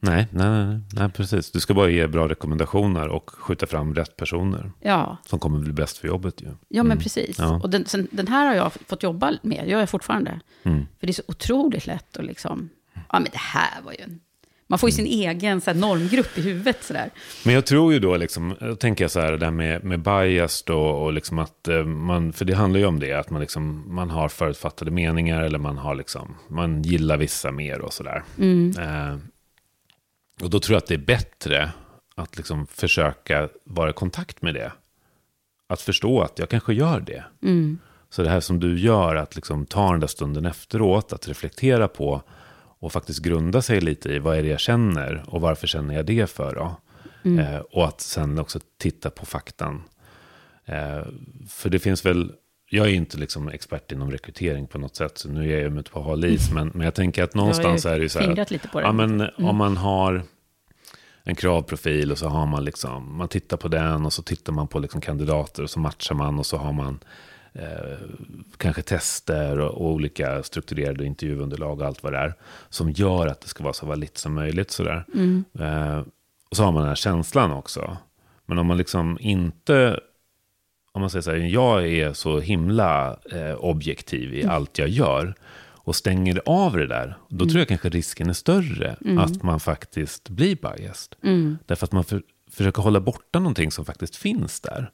nej, nej, nej, nej, precis. Du ska bara ge bra rekommendationer och skjuta fram rätt personer. Ja, Som kommer bli bäst för jobbet ju. Ja, men Mm. precis. Ja. Och den, sen, den här har jag fått jobba med, gör jag fortfarande. Mm. För det är så otroligt lätt att liksom, ja men det här var ju en... Man får ju sin egen så här, normgrupp i huvudet sådär. Men jag tror ju då, liksom, då tänker jag så här, det där med, med bias då, och liksom att eh, man, för det handlar ju om det, att man, liksom, man har förutfattade meningar eller man har liksom, man gillar vissa mer och sådär. Eh, och då tror jag att det är bättre att liksom försöka vara i kontakt med det. Att förstå att jag kanske gör det. Så det här som du gör, att liksom ta den där stunden efteråt, att reflektera på och faktiskt grunda sig lite i vad är det jag känner och varför känner jag det för då? Eh, och att sen också titta på faktan. Eh, för det finns väl, jag är inte liksom expert inom rekrytering på något sätt, så nu är jag ute på hal is, men, men jag tänker att någonstans är det ju så här, det. ja, men, om man har en kravprofil och så har man liksom, man tittar på den och så tittar man på liksom kandidater och så matchar man och så har man eh, kanske tester och, och olika strukturerade intervjuunderlag och allt vad det är. Som gör att det ska vara så valid som möjligt. Sådär. Eh, och så har man den här känslan också. Men om man liksom inte, om man säger så här, jag är så himla eh, objektiv i allt jag gör. Och stänger av det där, då tror jag kanske risken är större att man faktiskt blir biased. Därför att man för, försöker hålla borta någonting som faktiskt finns där.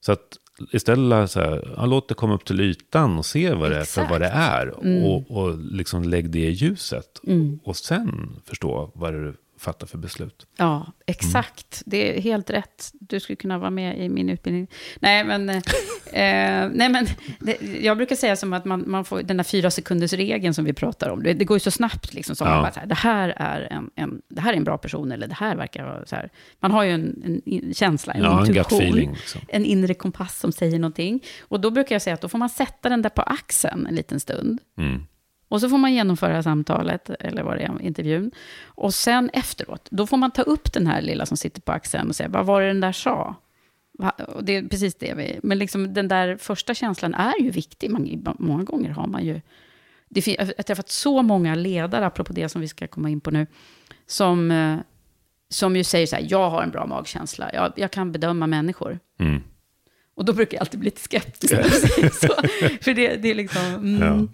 Så att istället så här, ja, låt det komma upp till ytan och se vad det är för vad det är. Och, och liksom lägg det i ljuset. Och sen förstå vad det fattar för beslut. Ja, exakt. Det är helt rätt. Du skulle kunna vara med i min utbildning. Nej, men, eh, nej, men det, jag brukar säga som att man, man får den där fyra sekunders regeln som vi pratar om. Det, det går ju så snabbt. Liksom, som Ja. man bara, så här, det, här är en, en, det här är en bra person, eller det här verkar vara så här. Man har ju en, en känsla, en Ja, en intuition, feeling, liksom. en inre kompass som säger någonting. Och då brukar jag säga att då får man sätta den där på axeln en liten stund. Mm. Och så får man genomföra samtalet, eller vad det är, intervjun. Och sen efteråt, då får man ta upp den här lilla som sitter på axeln och säga, vad var det den där sa? Och det är precis det vi... Men liksom den där första känslan är ju viktig. Man, många gånger har man ju... Det jag har träffat så många ledare, apropå det som vi ska komma in på nu, som, eh, som ju säger så här, jag har en bra magkänsla, jag, jag kan bedöma människor. Mm. Och då brukar jag alltid bli lite skeptisk så. För det, det är liksom, mm,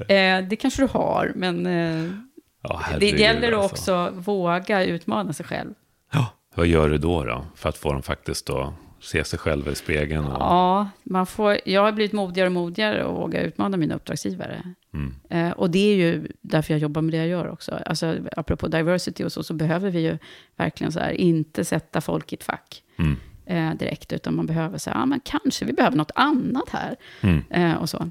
eh, det kanske du har, men eh, Ja, det gäller alltså. också våga utmana sig själv. Ja, vad gör du då, då? För att få dem faktiskt att se sig själva i spegeln? Och, Ja, man får, jag har blivit modigare och modigare och våga utmana mina uppdragsgivare. Mm. Eh, och det är ju därför jag jobbar med det jag gör också. Alltså, apropå diversity och så, så behöver vi ju verkligen så här, inte sätta folk i ett fack Mm. eh, direkt, utan man behöver säga, ja men kanske vi behöver något annat här. Mm. Eh, och så.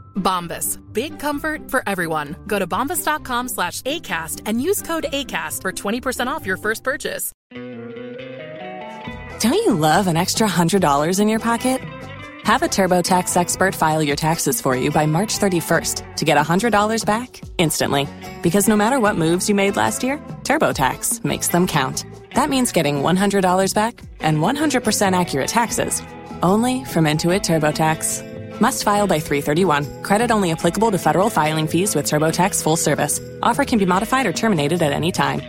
Bombas. Big comfort for everyone. Go to bombas.com slash ACAST and use code ACAST for 20% off your first purchase. Don't you love an extra $100 in your pocket? Have a TurboTax expert file your taxes for you by March 31st to get $100 back instantly. Because no matter what moves you made last year, TurboTax makes them count. That means getting $100 back and 100% accurate taxes only from Intuit TurboTax. Must file by 331. Credit only applicable to federal filing fees with TurboTax full service. Offer can be modified or terminated at any time.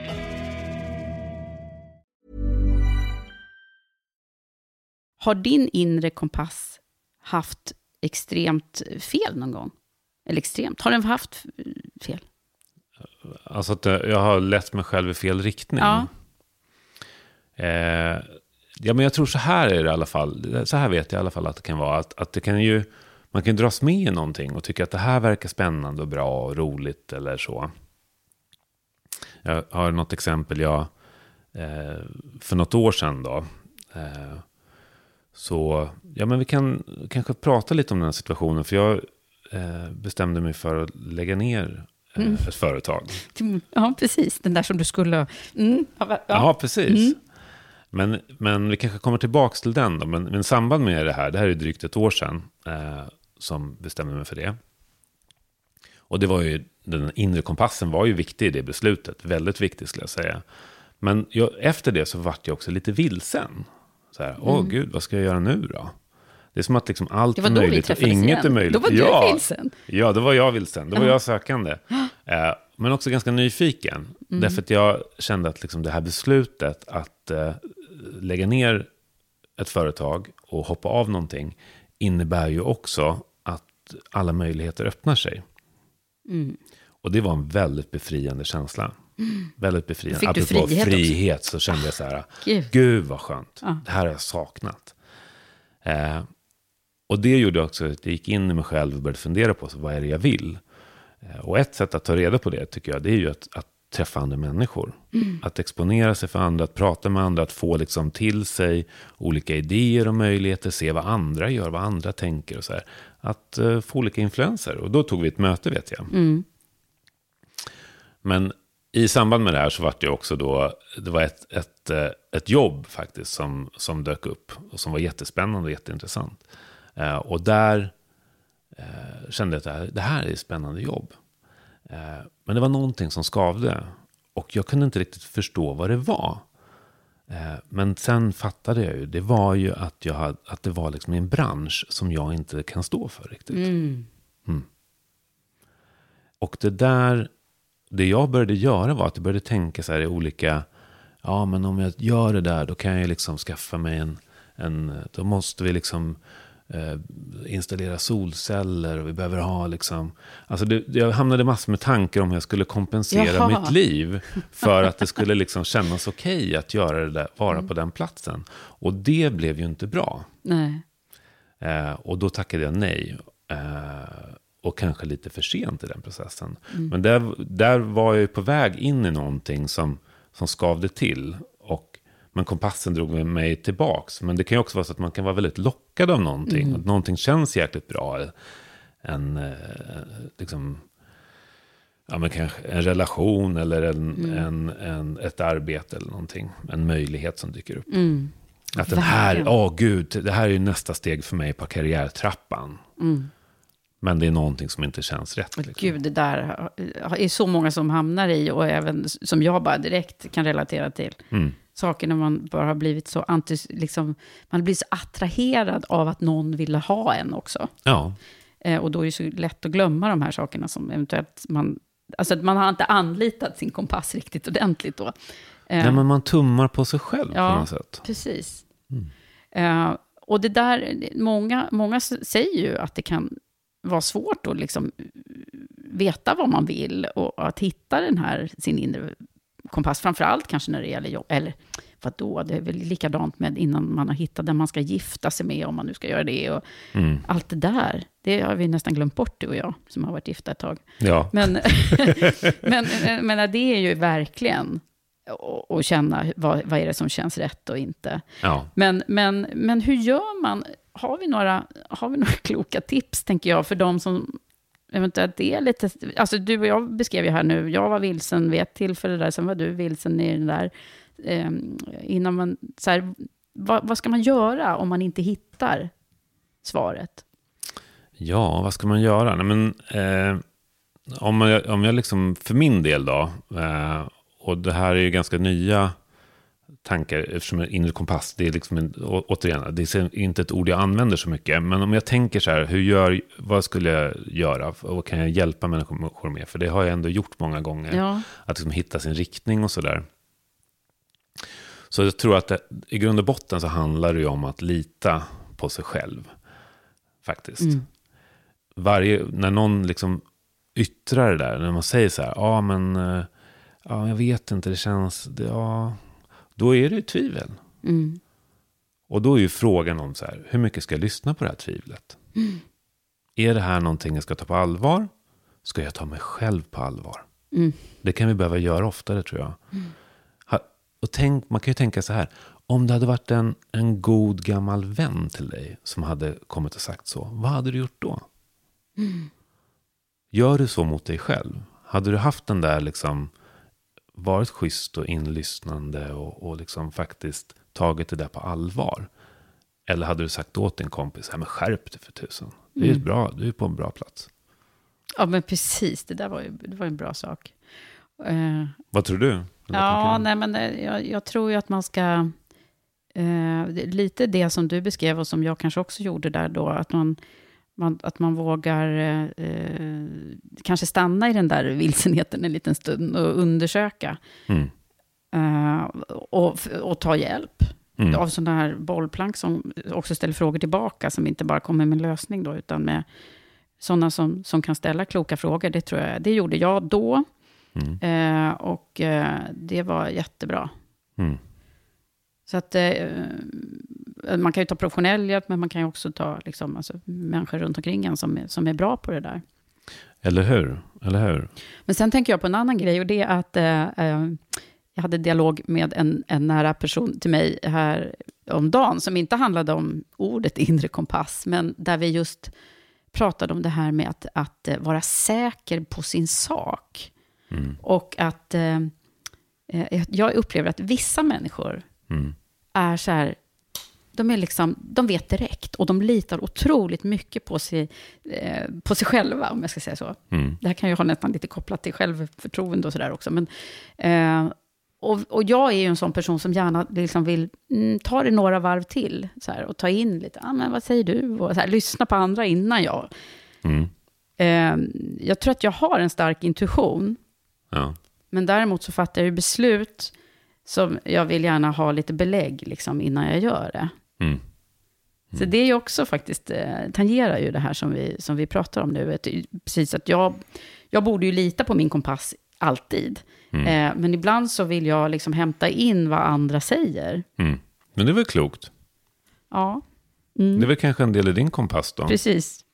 Har din inre kompass haft extremt fel någon gång? Eller extremt, har den haft fel? Alltså att eh, jag har lett mig själv i fel riktning. Ja. Eh, ja, men jag tror så här är det i alla fall. Så här vet jag i alla fall att det kan vara. Att, att det kan ju, man kan dras med i någonting och tycka att det här verkar spännande och bra och roligt eller så. Jag har något exempel. Jag, eh, för något år sedan då. Eh, så, ja men vi kan kanske prata lite om den här situationen. För jag eh, bestämde mig för att lägga ner eh, ett företag. Ja, precis. Den där som du skulle... Mm, ja, Ja, precis. Men, men vi kanske kommer tillbaka till den då. Men, men samband med det här, det här är drygt ett år sedan eh, som bestämde mig för det. Och det var ju, den inre kompassen var ju viktig i det beslutet. Väldigt viktig skulle jag säga. Men jag, efter det så vart jag också lite vilsen. Så här, åh gud, vad ska jag göra nu då? Det är som att liksom allt är möjligt och inget igen. är möjligt. Då var du ja. vilsen. Ja, då var jag vilsen. Då var Ja. jag sökande. Eh, men också ganska nyfiken. Mm. Därför att jag kände att liksom det här beslutet att eh, lägga ner ett företag och hoppa av någonting innebär ju också att alla möjligheter öppnar sig. Mm. Och det var en väldigt befriande känsla. Väldigt befriande. Fick du Apropå frihet också? frihet så kände jag så här, Gud. gud vad skönt. Ja. Det här har jag saknat. Eh, och det gjorde också att jag gick in i mig själv och började fundera på så vad är det jag vill. Eh, och ett sätt att ta reda på det tycker jag, det är ju att, att träffa andra människor. Att exponera sig för andra, att prata med andra, att få liksom till sig olika idéer och möjligheter, se vad andra gör, vad andra tänker och så här. Att eh, få olika influenser. Och då tog vi ett möte vet jag. Mm. Men i samband med det här så var det också då, det var ett, ett, eh, ett jobb faktiskt som, som dök upp. Och som var jättespännande och jätteintressant. Eh, och där eh, kände jag att det här, det här är ett spännande jobb. Men det var någonting som skavde. Och jag kunde inte riktigt förstå vad det var. Eh, men sen fattade jag ju, det var ju att, jag hade, att det var liksom en bransch som jag inte kan stå för riktigt. Mm. Och det där, det jag började göra var att jag började tänka så här i olika, ja men om jag gör det där då kan jag liksom skaffa mig en, en då måste vi liksom installera solceller och vi behöver ha liksom, alltså det, jag hamnade massor med tankar om hur jag skulle kompensera Jaha. mitt liv för att det skulle liksom kännas okej att göra det där, vara på den platsen. Och det blev ju inte bra. Nej. Eh, och då tackade jag nej. Eh, och kanske lite för sent i den processen. Men där, där var jag ju på väg in i någonting som, som skavde till. Men kompassen drog mig tillbaks. Men det kan ju också vara så att man kan vara väldigt lockad av någonting. Att någonting känns jäkligt bra. En, eh, liksom, ja, men kanske en relation eller en, en, en, ett arbete eller någonting. En möjlighet som dyker upp. Att den här, åh gud, det här är ju nästa steg för mig på karriärtrappan. Men det är någonting som inte känns rätt. Liksom. Gud, det där är så många som hamnar i och även som jag bara direkt kan relatera till. Mm. Saker när man bara har blivit så antis, liksom, man blir så attraherad av att någon ville ha en också. Ja, Eh, och då är det så lätt att glömma de här sakerna som eventuellt man... Alltså att man har inte anlitat sin kompass riktigt ordentligt då. Eh, Nej, men man tummar på sig själv Ja. på något sätt. Precis. Eh, och det där, många, många säger ju att det kan vara svårt att liksom veta vad man vill och att hitta den här, sin inre kompass. Framförallt kanske när det gäller jobb. Eller vadå, det är väl likadant med innan man har hittat den man ska gifta sig med, om man nu ska göra det. Och Mm. Allt det där, det har vi nästan glömt bort du och jag, som har varit gifta ett tag. Ja. Men, men, men det är ju verkligen att- att känna vad, vad är det som känns rätt och inte. ja. Men, men, men hur gör man? Har vi, några, har vi några kloka tips, tänker jag, för de som eventuellt är lite... Alltså du och jag beskrev ju här nu, jag var vilsen vid ett tillfälle där, sen var du vilsen i den där. Eh, innan man, så här, vad, vad ska man göra om man inte hittar svaret? Ja, vad ska man göra? Nej, men, eh, om, jag, om jag liksom, för min del då, eh, och det här är ju ganska nya tankar, eftersom en inre kompass, det är liksom en, å, återigen, det är inte ett ord jag använder så mycket, men om jag tänker så här, hur gör, vad skulle jag göra och vad kan jag hjälpa människor med? För det har jag ändå gjort många gånger, Ja. att liksom hitta sin riktning och sådär. Så jag tror att det, i grund och botten så handlar det ju om att lita på sig själv, faktiskt varje, när någon liksom yttrar det där, när man säger så här, ja men, eh, ja jag vet inte, det känns, ja, då är det ju tvivel. Mm. Och då är ju frågan om så här, hur mycket ska jag lyssna på det här tvivlet? Är det här någonting jag ska ta på allvar? Ska jag ta mig själv på allvar? Mm. Det kan vi behöva göra oftare tror jag. Ha, och tänk, man kan ju tänka så här, om det hade varit en, en god gammal vän till dig som hade kommit och sagt så, vad hade du gjort då? Gör du så mot dig själv? Hade du haft den där liksom, varit schysst och inlyssnande och, och liksom faktiskt tagit det där på allvar? Eller hade du sagt åt din kompis, "Nej, men skärp dig för tusen. Det är bra, du är på en bra plats. Ja, men precis. Det där var ju det var en bra sak. Eh, Vad tror du? Ja, nej, men eh, jag, jag tror ju att man ska eh, lite det som du beskrev och som jag kanske också gjorde där då, att man, man att man vågar eh, kanske stanna i den där vilsenheten en liten stund och undersöka. Mm. Eh, och, och ta hjälp Mm. av sådana här bollplank som också ställer frågor tillbaka, som inte bara kommer med en lösning då, utan med sådana som, som kan ställa kloka frågor. Det tror jag, det gjorde jag då. Mm. Eh, och eh, det var jättebra. Så att eh, man kan ju ta professionell hjälp, men man kan ju också ta liksom, alltså, människor runt omkring en som är, som är bra på det där. Eller hur? Eller hur? Men sen tänker jag på en annan grej, och det är att eh, eh, jag hade dialog med en, en nära person till mig här om dagen, som inte handlade om ordet inre kompass, men där vi just pratade om det här med att, att eh, vara säker på sin sak. Mm. Och att eh, eh, jag upplever att vissa människor Mm. Är så här, de, är liksom, de vet direkt och de litar otroligt mycket på sig, eh, på sig själva, om jag ska säga så. Mm. Det här kan ju ha nästan lite kopplat till självförtroende och sådär också. Men, eh, och, och jag är ju en sån person som gärna liksom vill mm, ta det några varv till så här, och ta in lite, ah, men vad säger du? Och så här, lyssna på andra innan jag. Mm. Eh, jag tror att jag har en stark intuition, Ja. men däremot så fattar jag ju beslut som jag vill gärna ha lite belägg liksom, innan jag gör det. Mm. Så det är ju också faktiskt, eh, tangerar ju det här som vi, som vi pratar om nu. Att, precis att jag, jag borde ju lita på min kompass alltid. Mm. Eh, men ibland så vill jag liksom hämta in vad andra säger. Mm. Men det är väl klokt? Ja, Det är väl kanske en del i din kompass då? precis.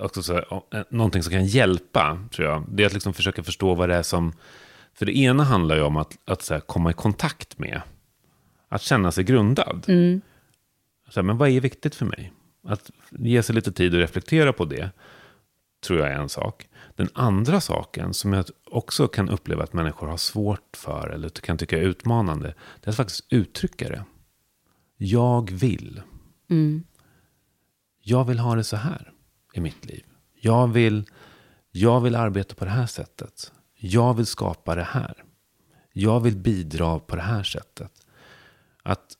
också så här, eh, någonting som kan hjälpa, tror jag, det är att liksom försöka förstå vad det är som... För det ena handlar ju om att, att så här, komma i kontakt med. Att känna sig grundad. Mm. Så här, men vad är viktigt för mig? Att ge sig lite tid att reflektera på det, tror jag är en sak. Den andra saken, som jag också kan uppleva att människor har svårt för, eller kan tycka är utmanande, det är att faktiskt uttrycka det. Jag vill. Mm. jag vill ha det så här i mitt liv. Jag vill, jag vill arbeta på det här sättet. Jag vill skapa det här. Jag vill bidra på det här sättet. Att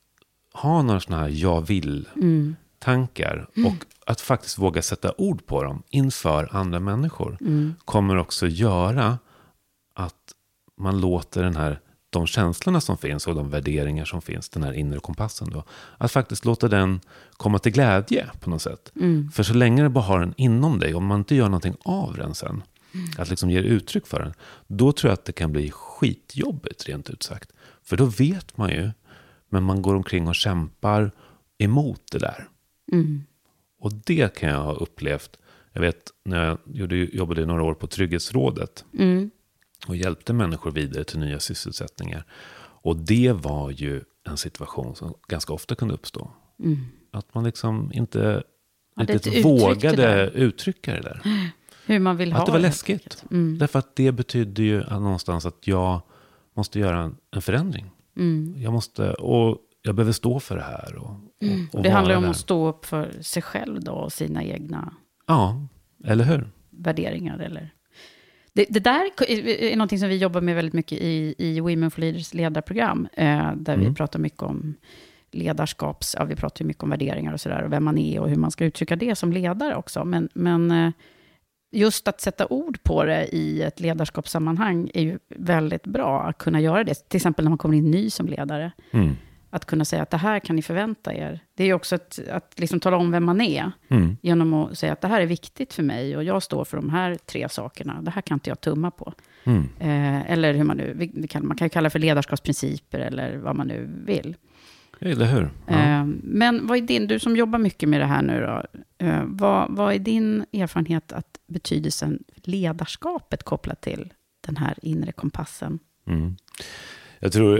ha några sådana här jag vill-tankar och att faktiskt våga sätta ord på dem inför andra människor kommer också göra att man låter den här, de känslorna som finns och de värderingar som finns, den här inre kompassen då, att faktiskt låta den komma till glädje på något sätt. För så länge du bara har den inom dig, om man inte gör någonting av den sen, att liksom ge uttryck för den, då tror jag att det kan bli skitjobbigt rent ut sagt. För då vet man ju, men man går omkring och kämpar emot det där. Och det kan jag ha upplevt. Jag vet när jag gjorde, jobbade några år på Trygghetsrådet. Och hjälpte människor vidare till nya sysselsättningar. Och det var ju en situation som ganska ofta kunde uppstå. Att man liksom inte Hade riktigt vågade uttrycka det där. Hur man vill ha Att det var läskigt. Mm. Därför att det betydde ju att någonstans att jag måste göra en, en förändring. Mm. Jag måste, och jag behöver stå för det här. Och, och, och Det handlar om där. att stå upp för sig själv då och sina egna Ja, eller hur? värderingar. Eller... Det, det där är någonting som vi jobbar med väldigt mycket i, i Women for Leaders ledarprogram, eh, där vi pratar mycket om ledarskaps, ja, vi pratar ju mycket om värderingar och sådär, och vem man är och hur man ska uttrycka det som ledare också. Men, men eh, just att sätta ord på det i ett ledarskapssammanhang är ju väldigt bra att kunna göra det. Till exempel när man kommer in ny som ledare. Mm. Att kunna säga att det här kan ni förvänta er. Det är ju också ett, att liksom tala om vem man är. Mm. Genom att säga att det här är viktigt för mig och jag står för de här tre sakerna. Det här kan inte jag tumma på. Mm. Eh, eller hur man nu, vi, vi kan, man kan ju kalla det för ledarskapsprinciper eller vad man nu vill. Eller hur? Ja. Eh, men vad är din, du som jobbar mycket med det här nu då, eh, vad, vad är din erfarenhet att betydelsen ledarskapet kopplat till den här inre kompassen? Mm. Jag tror,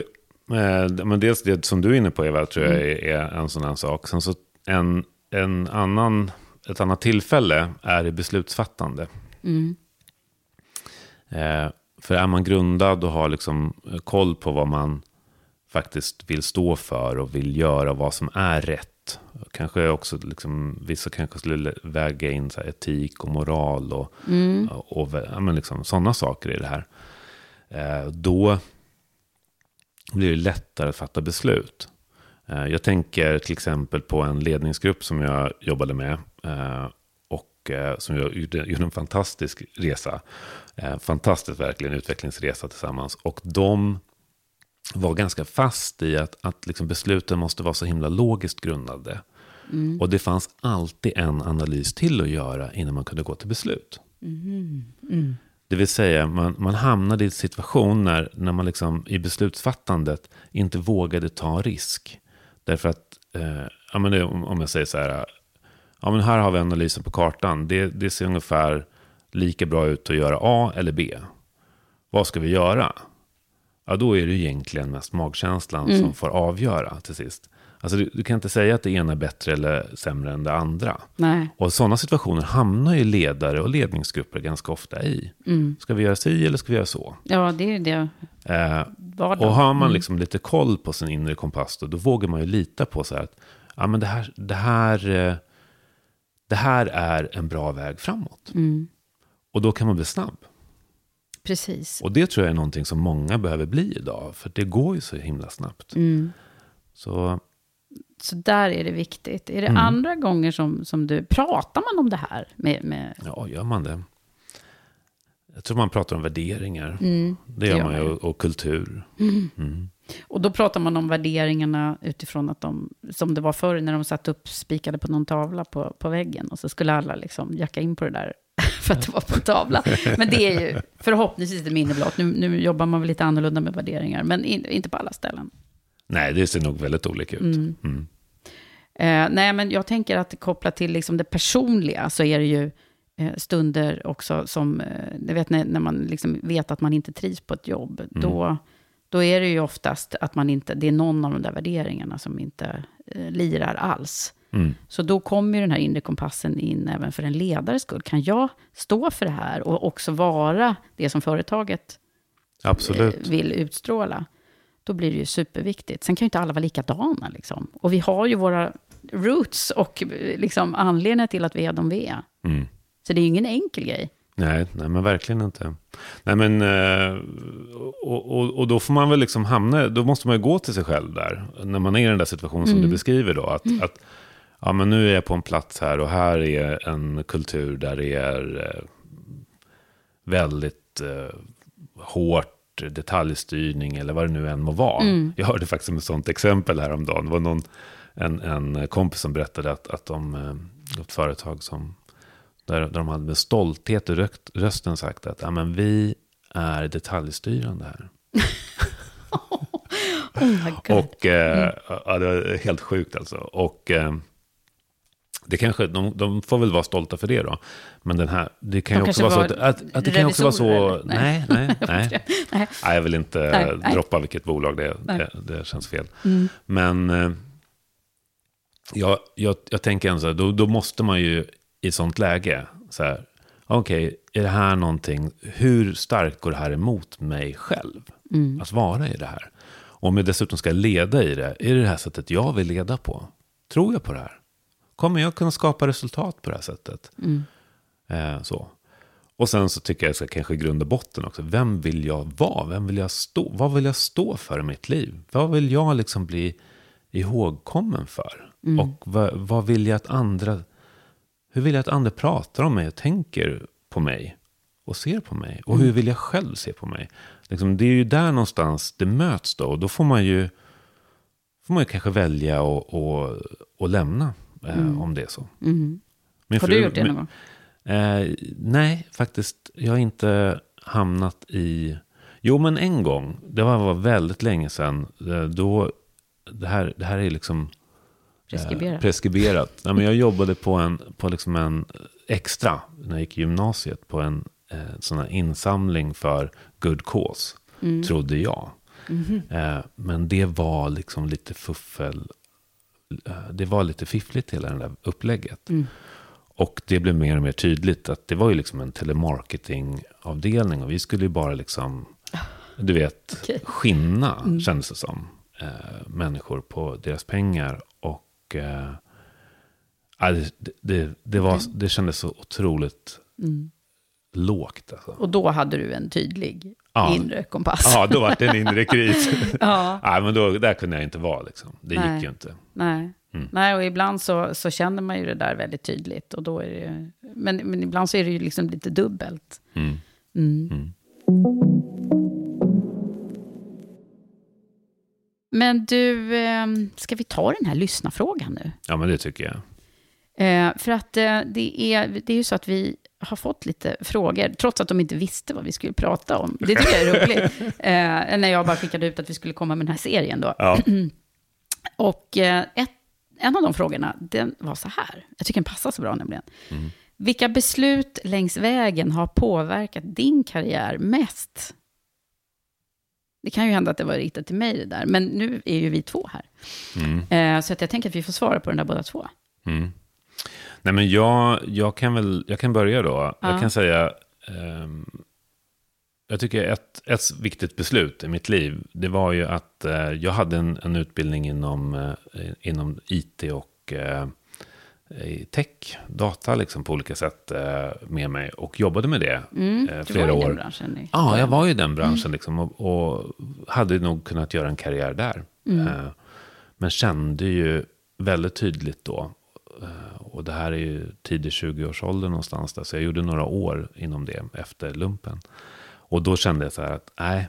eh, men dels det som du är inne på Eva, tror jag är, är en sån här sak. Sen så en, en annan, ett annat tillfälle är i beslutsfattande. Mm. För är man grundad och har liksom koll på vad man faktiskt vill stå för och vill göra vad som är rätt. Kanske också, liksom, vissa kanske skulle väga in så etik och moral och, och, och ja, men liksom, sådana saker i det här. Eh, då blir det lättare att fatta beslut. Eh, jag tänker till exempel på en ledningsgrupp som jag jobbade med. Eh, och eh, som gjorde, en fantastisk resa. Eh, fantastisk verkligen utvecklingsresa tillsammans. Och de var ganska fast i att, att liksom besluten måste vara så himla logiskt grundade. Och det fanns alltid en analys till att göra innan man kunde gå till beslut. Det vill säga, man, man hamnade i en situation när, när man liksom i beslutsfattandet inte vågade ta risk. Därför att, eh, ja, men det, om, om jag säger så här, ja, men här har vi analysen på kartan. Det, det ser ungefär lika bra ut att göra A eller B. Vad ska vi göra? Ja, då är det egentligen mest magkänslan som får avgöra till sist. Alltså, du, du kan inte säga att det ena är bättre eller sämre än det andra. Nej. Och sådana situationer hamnar ju ledare och ledningsgrupper ganska ofta i. Ska vi göra si eller ska vi göra så? Ja, det är ju det. Eh, och har man liksom lite koll på sin inre kompass då, då vågar man ju lita på så här att ja, men det, här, det, här, eh, det här är en bra väg framåt. Och då kan man bli snabb. Precis. Och det tror jag är någonting som många behöver bli idag. För det går ju så himla snabbt. Så Så där är det viktigt. Är det Mm. andra gånger som, som du... Pratar man om det här? Med, med, ja, gör man det? Jag tror man pratar om värderingar. det Mm. det gör gör man ju. Och, och kultur. och då pratar man om värderingarna utifrån att de, som det var förr när de satt upp spikade på någon tavla på, på väggen. Och så skulle alla liksom jacka in på det där för att det var på en tavla. Men det är ju förhoppningsvis ett minne blott. Nu, nu jobbar man väl lite annorlunda med värderingar, men in, inte på alla ställen. Nej, det ser nog väldigt olika ut. Mm. Eh, nej, men jag tänker att kopplat till liksom det personliga så är det ju eh, stunder också som, eh, vet när, när man liksom vet att man inte trivs på ett jobb, då, då är det ju oftast att man inte, det är någon av de där värderingarna som inte eh, lirar alls. Mm. Så då kommer ju den här inre kompassen in även för en ledares skull. Kan jag stå för det här och också vara det som företaget Absolut. eh, vill utstråla, då blir det ju superviktigt. Sen kan ju inte alla vara likadana. Liksom. Och vi har ju våra roots och eh, liksom, anledningar till att vi är de vi är. Mm. Så det är ju ingen enkel grej. Nej, nej, men verkligen inte. Nej, men, eh, och, och, och då får man väl liksom hamna, då måste man ju gå till sig själv där. När man är i den där situationen som du beskriver då. Att, att ja, men nu är jag på en plats här och här är en kultur där det är eh, väldigt eh, hårt detaljstyrning eller vad det nu än må vara. Jag hörde faktiskt ett sånt exempel häromdagen. Det var någon, en, en kompis som berättade att, att de, eh, ett företag som där, där de hade med stolthet i rökt, rösten sagt att ja, men vi är detaljstyrande här. Oh. Och eh, ja, det var helt sjukt alltså. Och eh, det kanske, de, de får väl vara stolta för det då. Men den här, det kan De ju också vara så att, att, att det kan också vara så... Nej, nej, nej. Nej. Jag vill inte Nej, nej. droppa vilket bolag det är. Mm. Det, det känns fel. Men eh, jag, jag, jag tänker ändå så här, då, då måste man ju i sånt läge, så här, okej, är det här någonting, hur starkt går det här emot mig själv? Mm. Att vara i det här. Om jag dessutom ska leda i det, är det det här sättet jag vill leda på? Tror jag på det här? Kommer jag kunna skapa resultat på det här sättet? Eh, så. Och sen så tycker jag jag ska kanske i grund och botten också. Vem vill jag vara? Vem vill jag stå? Vad vill jag stå för i mitt liv? Vad vill jag liksom bli ihågkommen för? Och vad, vad vill jag att andra... Hur vill jag att andra pratar om mig och tänker på mig? Och ser på mig? Och hur vill jag själv se på mig? Liksom, det är ju där någonstans det möts då. Och då får man ju, får man ju kanske välja och, och, och lämna. Eh, om det är så. Min Har fru- du gjort det någon gång? Eh, nej, faktiskt. Jag har inte hamnat i... Jo, men en gång. Det var, var väldigt länge sedan. Eh, Då, det, här, det här är liksom... eh, Preskriberat. preskriberat. Nej, men jag jobbade på en, på liksom en extra, när jag gick i gymnasiet, på en eh, sån här insamling för good cause, trodde jag. Eh, men det var liksom lite fuffel. Eh, det var lite fiffligt hela det där upplägget. Och det blev mer och mer tydligt att det var ju liksom en telemarketingavdelning. Och vi skulle ju bara liksom, du vet, Okej. skinna, kändes det som. Eh, människor på deras pengar. Och ja, det, det, det, var, det kändes så otroligt lågt. Alltså. Och då hade du en tydlig Ja. inre kompass. Ja, då var det en inre kris. Ja. Nej, men då, där kunde jag inte vara. Liksom. Det Nej. gick ju inte. Nej. Mm. Nej, och ibland så, så känner man ju det där väldigt tydligt. Och då är det, men, men ibland så är det ju liksom lite dubbelt. Mm. Mm. Mm. Men du, eh, ska vi ta den här lyssnarfrågan nu? Ja, men det tycker jag. Eh, för att eh, det, är, det är ju så att vi har fått lite frågor, trots att de inte visste vad vi skulle prata om. Det tycker jag är roligt. Eh, när jag bara skickade ut att vi skulle komma med den här serien då. Ja. Och eh, ett, en av de frågorna, den var så här. Jag tycker den passar så bra nämligen. Mm. Vilka beslut längs vägen har påverkat din karriär mest? Det kan ju hända att det var riktat till mig det där, men nu är ju vi två här. Mm. Eh, så att jag tänker att vi får svara på den där båda två. Mm. Nej, men jag, jag, kan väl, jag kan börja då. Ja. Jag kan säga, ehm, jag tycker ett, ett viktigt beslut i mitt liv, det var ju att eh, jag hade en, en utbildning inom, eh, inom IT och i tech, data liksom på olika sätt med mig och jobbade med det Mm, eh, du flera var i den branschen. Ja, jag var i den branschen liksom och, och hade nog kunnat göra en karriär där. Mm. Men kände ju väldigt tydligt då, och det här är ju tidig 20-årsålder någonstans där, så jag gjorde några år inom det efter lumpen. Och då kände jag så här att, nej,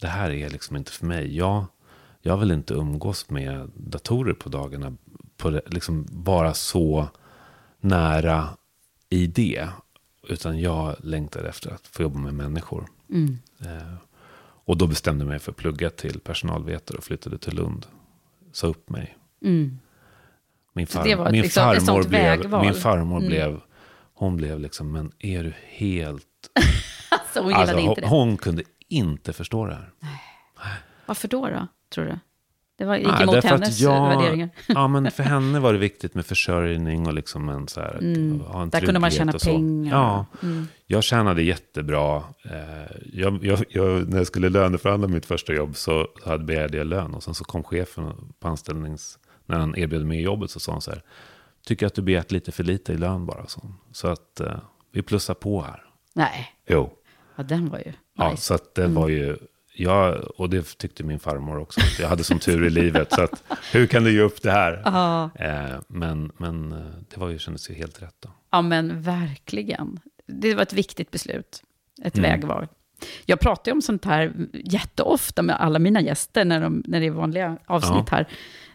det här är liksom inte för mig. Jag, jag vill inte umgås med datorer på dagarna, på liksom vara så nära i det. Utan jag längtade efter att få jobba med människor. Mm. Eh, och då bestämde jag mig för att plugga till personalvetare och flyttade till Lund. Sa upp mig. Mm. Min, Så far, det var min liksom farmor, blev, min farmor Mm. blev, hon blev liksom, men är du helt... Alltså, hon Alltså, hon, hon kunde inte förstå det här. Varför då, då, tror du? Det var, gick Nej, emot hennes jag- värderingar. Ja, men för henne var det viktigt med försörjning och liksom en så här, Mm. ha en Där kunde man tjäna pengar. Ja, Mm. jag tjänade jättebra. Eh, Jag, jag, jag, när jag skulle löneförhandla mitt första jobb så hade begärde jag lön. Och sen så kom chefen på anställnings... När han erbjöd mig jobbet så sa han så här. Tycker att du begärt lite för lite i lön bara. Så, så att eh, vi plussar på här. Nej, Jo. ja, den var ju Ja, nice. så att det var ju... Jag, och det tyckte min farmor också. Jag hade som tur i livet. Så att, hur kan du ge upp det här? Ja. Eh, men, men eh, det var ju, kändes ju helt rätt då. Ja, men verkligen. Det var ett viktigt beslut. Ett Mm. vägval. Jag pratar ju om sånt här jätteofta med alla mina gäster när, de, när det är vanliga avsnitt Ja. här.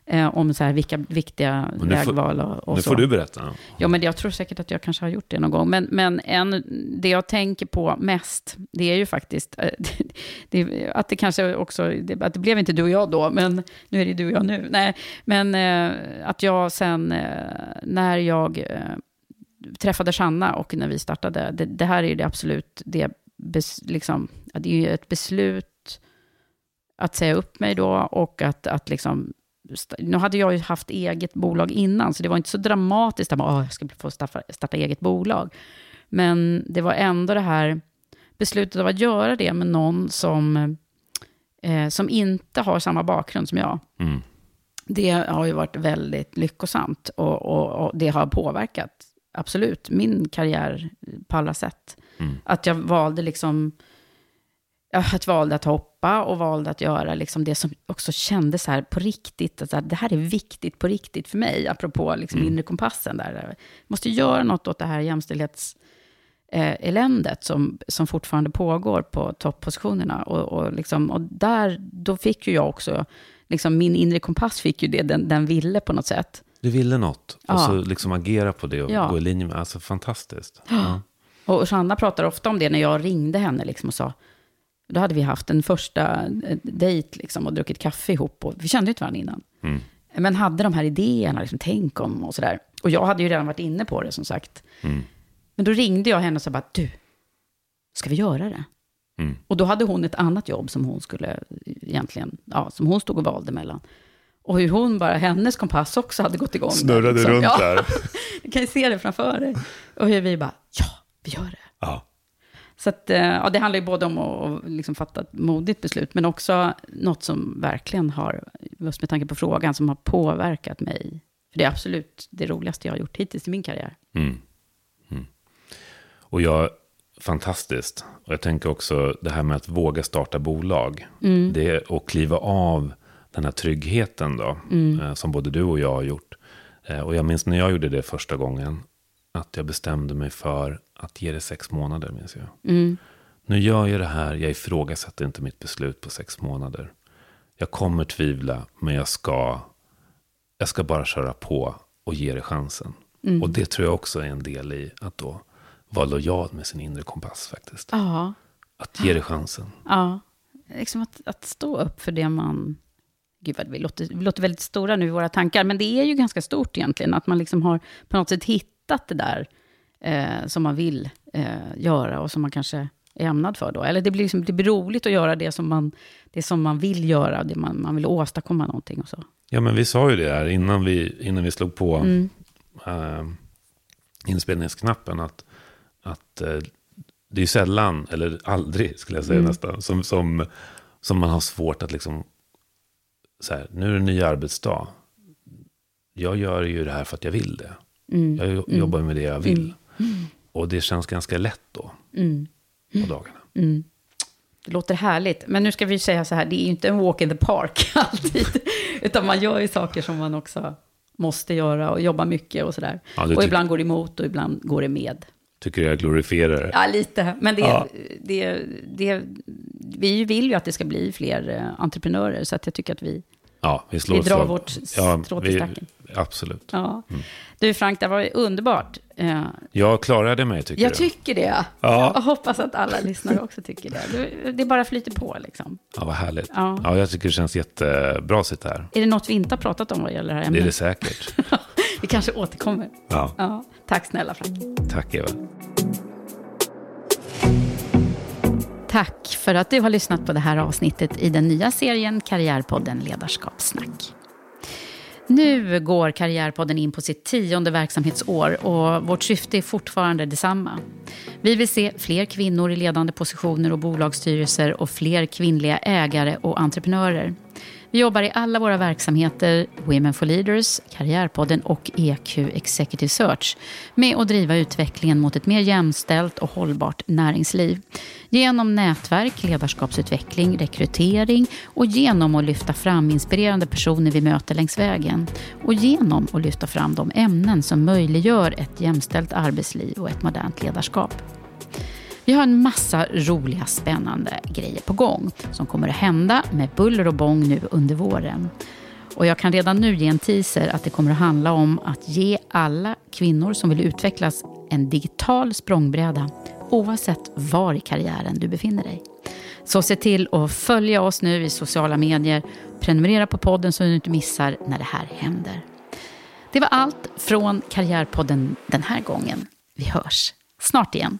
Eh, om så här vilka viktiga nu vägval och, och nu så. får du berätta. Ja, men jag tror säkert att jag kanske har gjort det någon gång. Men, men en, det jag tänker på mest, det är ju faktiskt eh, det, att det kanske också, det, att det blev inte du och jag då, men nu är det du och jag nu. Nej, men eh, att jag sen, eh, när jag eh, träffade Shanna och när vi startade, det, det här är ju det absolut, det, bes, liksom, det är ju ett beslut att säga upp mig då och att, att liksom, nu hade jag ju haft eget bolag innan, så det var inte så dramatiskt att man, "Åh, jag ska få starta, starta eget bolag. Men det var ändå det här beslutet av att göra det med någon som, eh, som inte har samma bakgrund som jag. Mm. Det har ju varit väldigt lyckosamt och, och, och det har påverkat absolut min karriär på alla sätt. Mm. Att jag valde liksom, jag valde att hoppa och valde att göra liksom det som också kändes så här på riktigt. Att det här är viktigt på riktigt för mig, apropå liksom Mm. inre kompassen. Där. Jag måste göra något åt det här jämställdhets eh, som, som fortfarande pågår på toppositionerna. Och, och, liksom, och där, då fick ju jag också, liksom, min inre kompass fick ju det den, den ville på något sätt. Du ville något. Och Ja. så liksom agera på det och Ja. gå i linje med. Alltså fantastiskt. Ja. Och Sanna pratar ofta om det när jag ringde henne liksom och sa, då hade vi haft en första eh, dejt liksom och druckit kaffe ihop. Och vi kände ju inte varandra innan. Mm. Men hade de här idéerna, liksom, tänk om och sådär. Och jag hade ju redan varit inne på det som sagt. Mm. Men då ringde jag henne och sa bara, du, ska vi göra det? Mm. Och då hade hon ett annat jobb som hon skulle egentligen, ja, som hon stod och valde mellan. Och hur hon bara, hennes kompass också hade gått igång. där, Snurrade liksom. runt ja, där. Du kan ju se det framför dig. Och hur vi bara, ja, vi gör det. Ja. Så att, eh, ja, det handlar ju både om att liksom fatta ett modigt beslut, men också något som verkligen har, just med tanke på frågan, som har påverkat mig. För det är absolut det roligaste jag har gjort hittills i min karriär. Mm. Mm. Och jag fantastiskt. Och jag tänker också det här med att våga starta bolag. Det är att kliva av den här tryggheten då. Eh, som både du och jag har gjort. Eh, och jag minns när jag gjorde det första gången. Att jag bestämde mig för att ge det sex månader, minns jag. Nu gör jag det här, jag ifrågasätter inte mitt beslut på sex månader. Jag kommer tvivla, men jag ska, jag ska bara köra på och ge det chansen. Och det tror jag också är en del i att då vara lojal med sin inre kompass faktiskt. Ja, Att ge det chansen. ja. Liksom att, att stå upp för det man... Gud vad vi låter, vi låter väldigt stora nu i våra tankar, men det är ju ganska stort egentligen. Att man liksom har på något sätt hittat det där eh, som man vill eh, göra och som man kanske är ämnad för då. Eller det blir, liksom, det blir roligt att göra det som man, det som man vill göra, det man, man vill åstadkomma någonting och så. Ja, men vi sa ju det här innan vi, innan vi slog på eh, inspelningsknappen. Att, att eh, det är sällan, eller aldrig skulle jag säga nästan, som, som, som man har svårt att liksom, så här, nu är det en ny arbetsdag. Jag gör ju det här för att jag vill det. Jag jo- jobbar med det jag vill. Och det känns ganska lätt då, på dagarna. Det låter härligt. Men nu ska vi säga så här, det är ju inte en walk in the park alltid. Utan man gör ju saker som man också måste göra och jobba mycket och sådär. Ja, och ibland går det emot och ibland går det med. Tycker jag glorifierar det. Ja, lite. Men det, Ja. det, det, vi vill ju att det ska bli fler eh, entreprenörer. Så att jag tycker att vi... Ja, vi slår Vi drar slag. vårt strå till vi- stacken. Absolut. Ja. Du Frank, det var underbart. Eh, Jag klarade mig tycker Jag du? tycker det. Ja. Jag hoppas att alla lyssnare också tycker det. Det- bara flyter på liksom. Ja, vad härligt. Ja. Ja. jag tycker det känns jättebra att sitta här. Är det något vi inte har pratat om vad gäller det här Det är ämnet? det säkert. vi kanske återkommer. Ja. Ja, tack snälla Frank. Tack Eva. Tack för att du har lyssnat på det här avsnittet i den nya serien Karriärpodden Ledarskapssnack. Nu går Karriärpodden in på sitt tionde verksamhetsår och vårt syfte är fortfarande detsamma. Vi vill se fler kvinnor i ledande positioner och bolagsstyrelser och fler kvinnliga ägare och entreprenörer. Vi jobbar i alla våra verksamheter, Women for Leaders, Karriärpodden och EQ Executive Search, med att driva utvecklingen mot ett mer jämställt och hållbart näringsliv. Genom nätverk, ledarskapsutveckling, rekrytering och genom att lyfta fram inspirerande personer vi möter längs vägen. Och genom att lyfta fram de ämnen som möjliggör ett jämställt arbetsliv och ett modernt ledarskap. Vi har en massa roliga, spännande grejer på gång som kommer att hända med buller och bång nu under våren. Och jag kan redan nu ge en teaser att det kommer att handla om att ge alla kvinnor som vill utvecklas en digital språngbräda oavsett var i karriären du befinner dig. Så se till att följa oss nu i sociala medier, prenumerera på podden så du inte missar när det här händer. Det var allt från Karriärpodden den här gången. Vi hörs snart igen.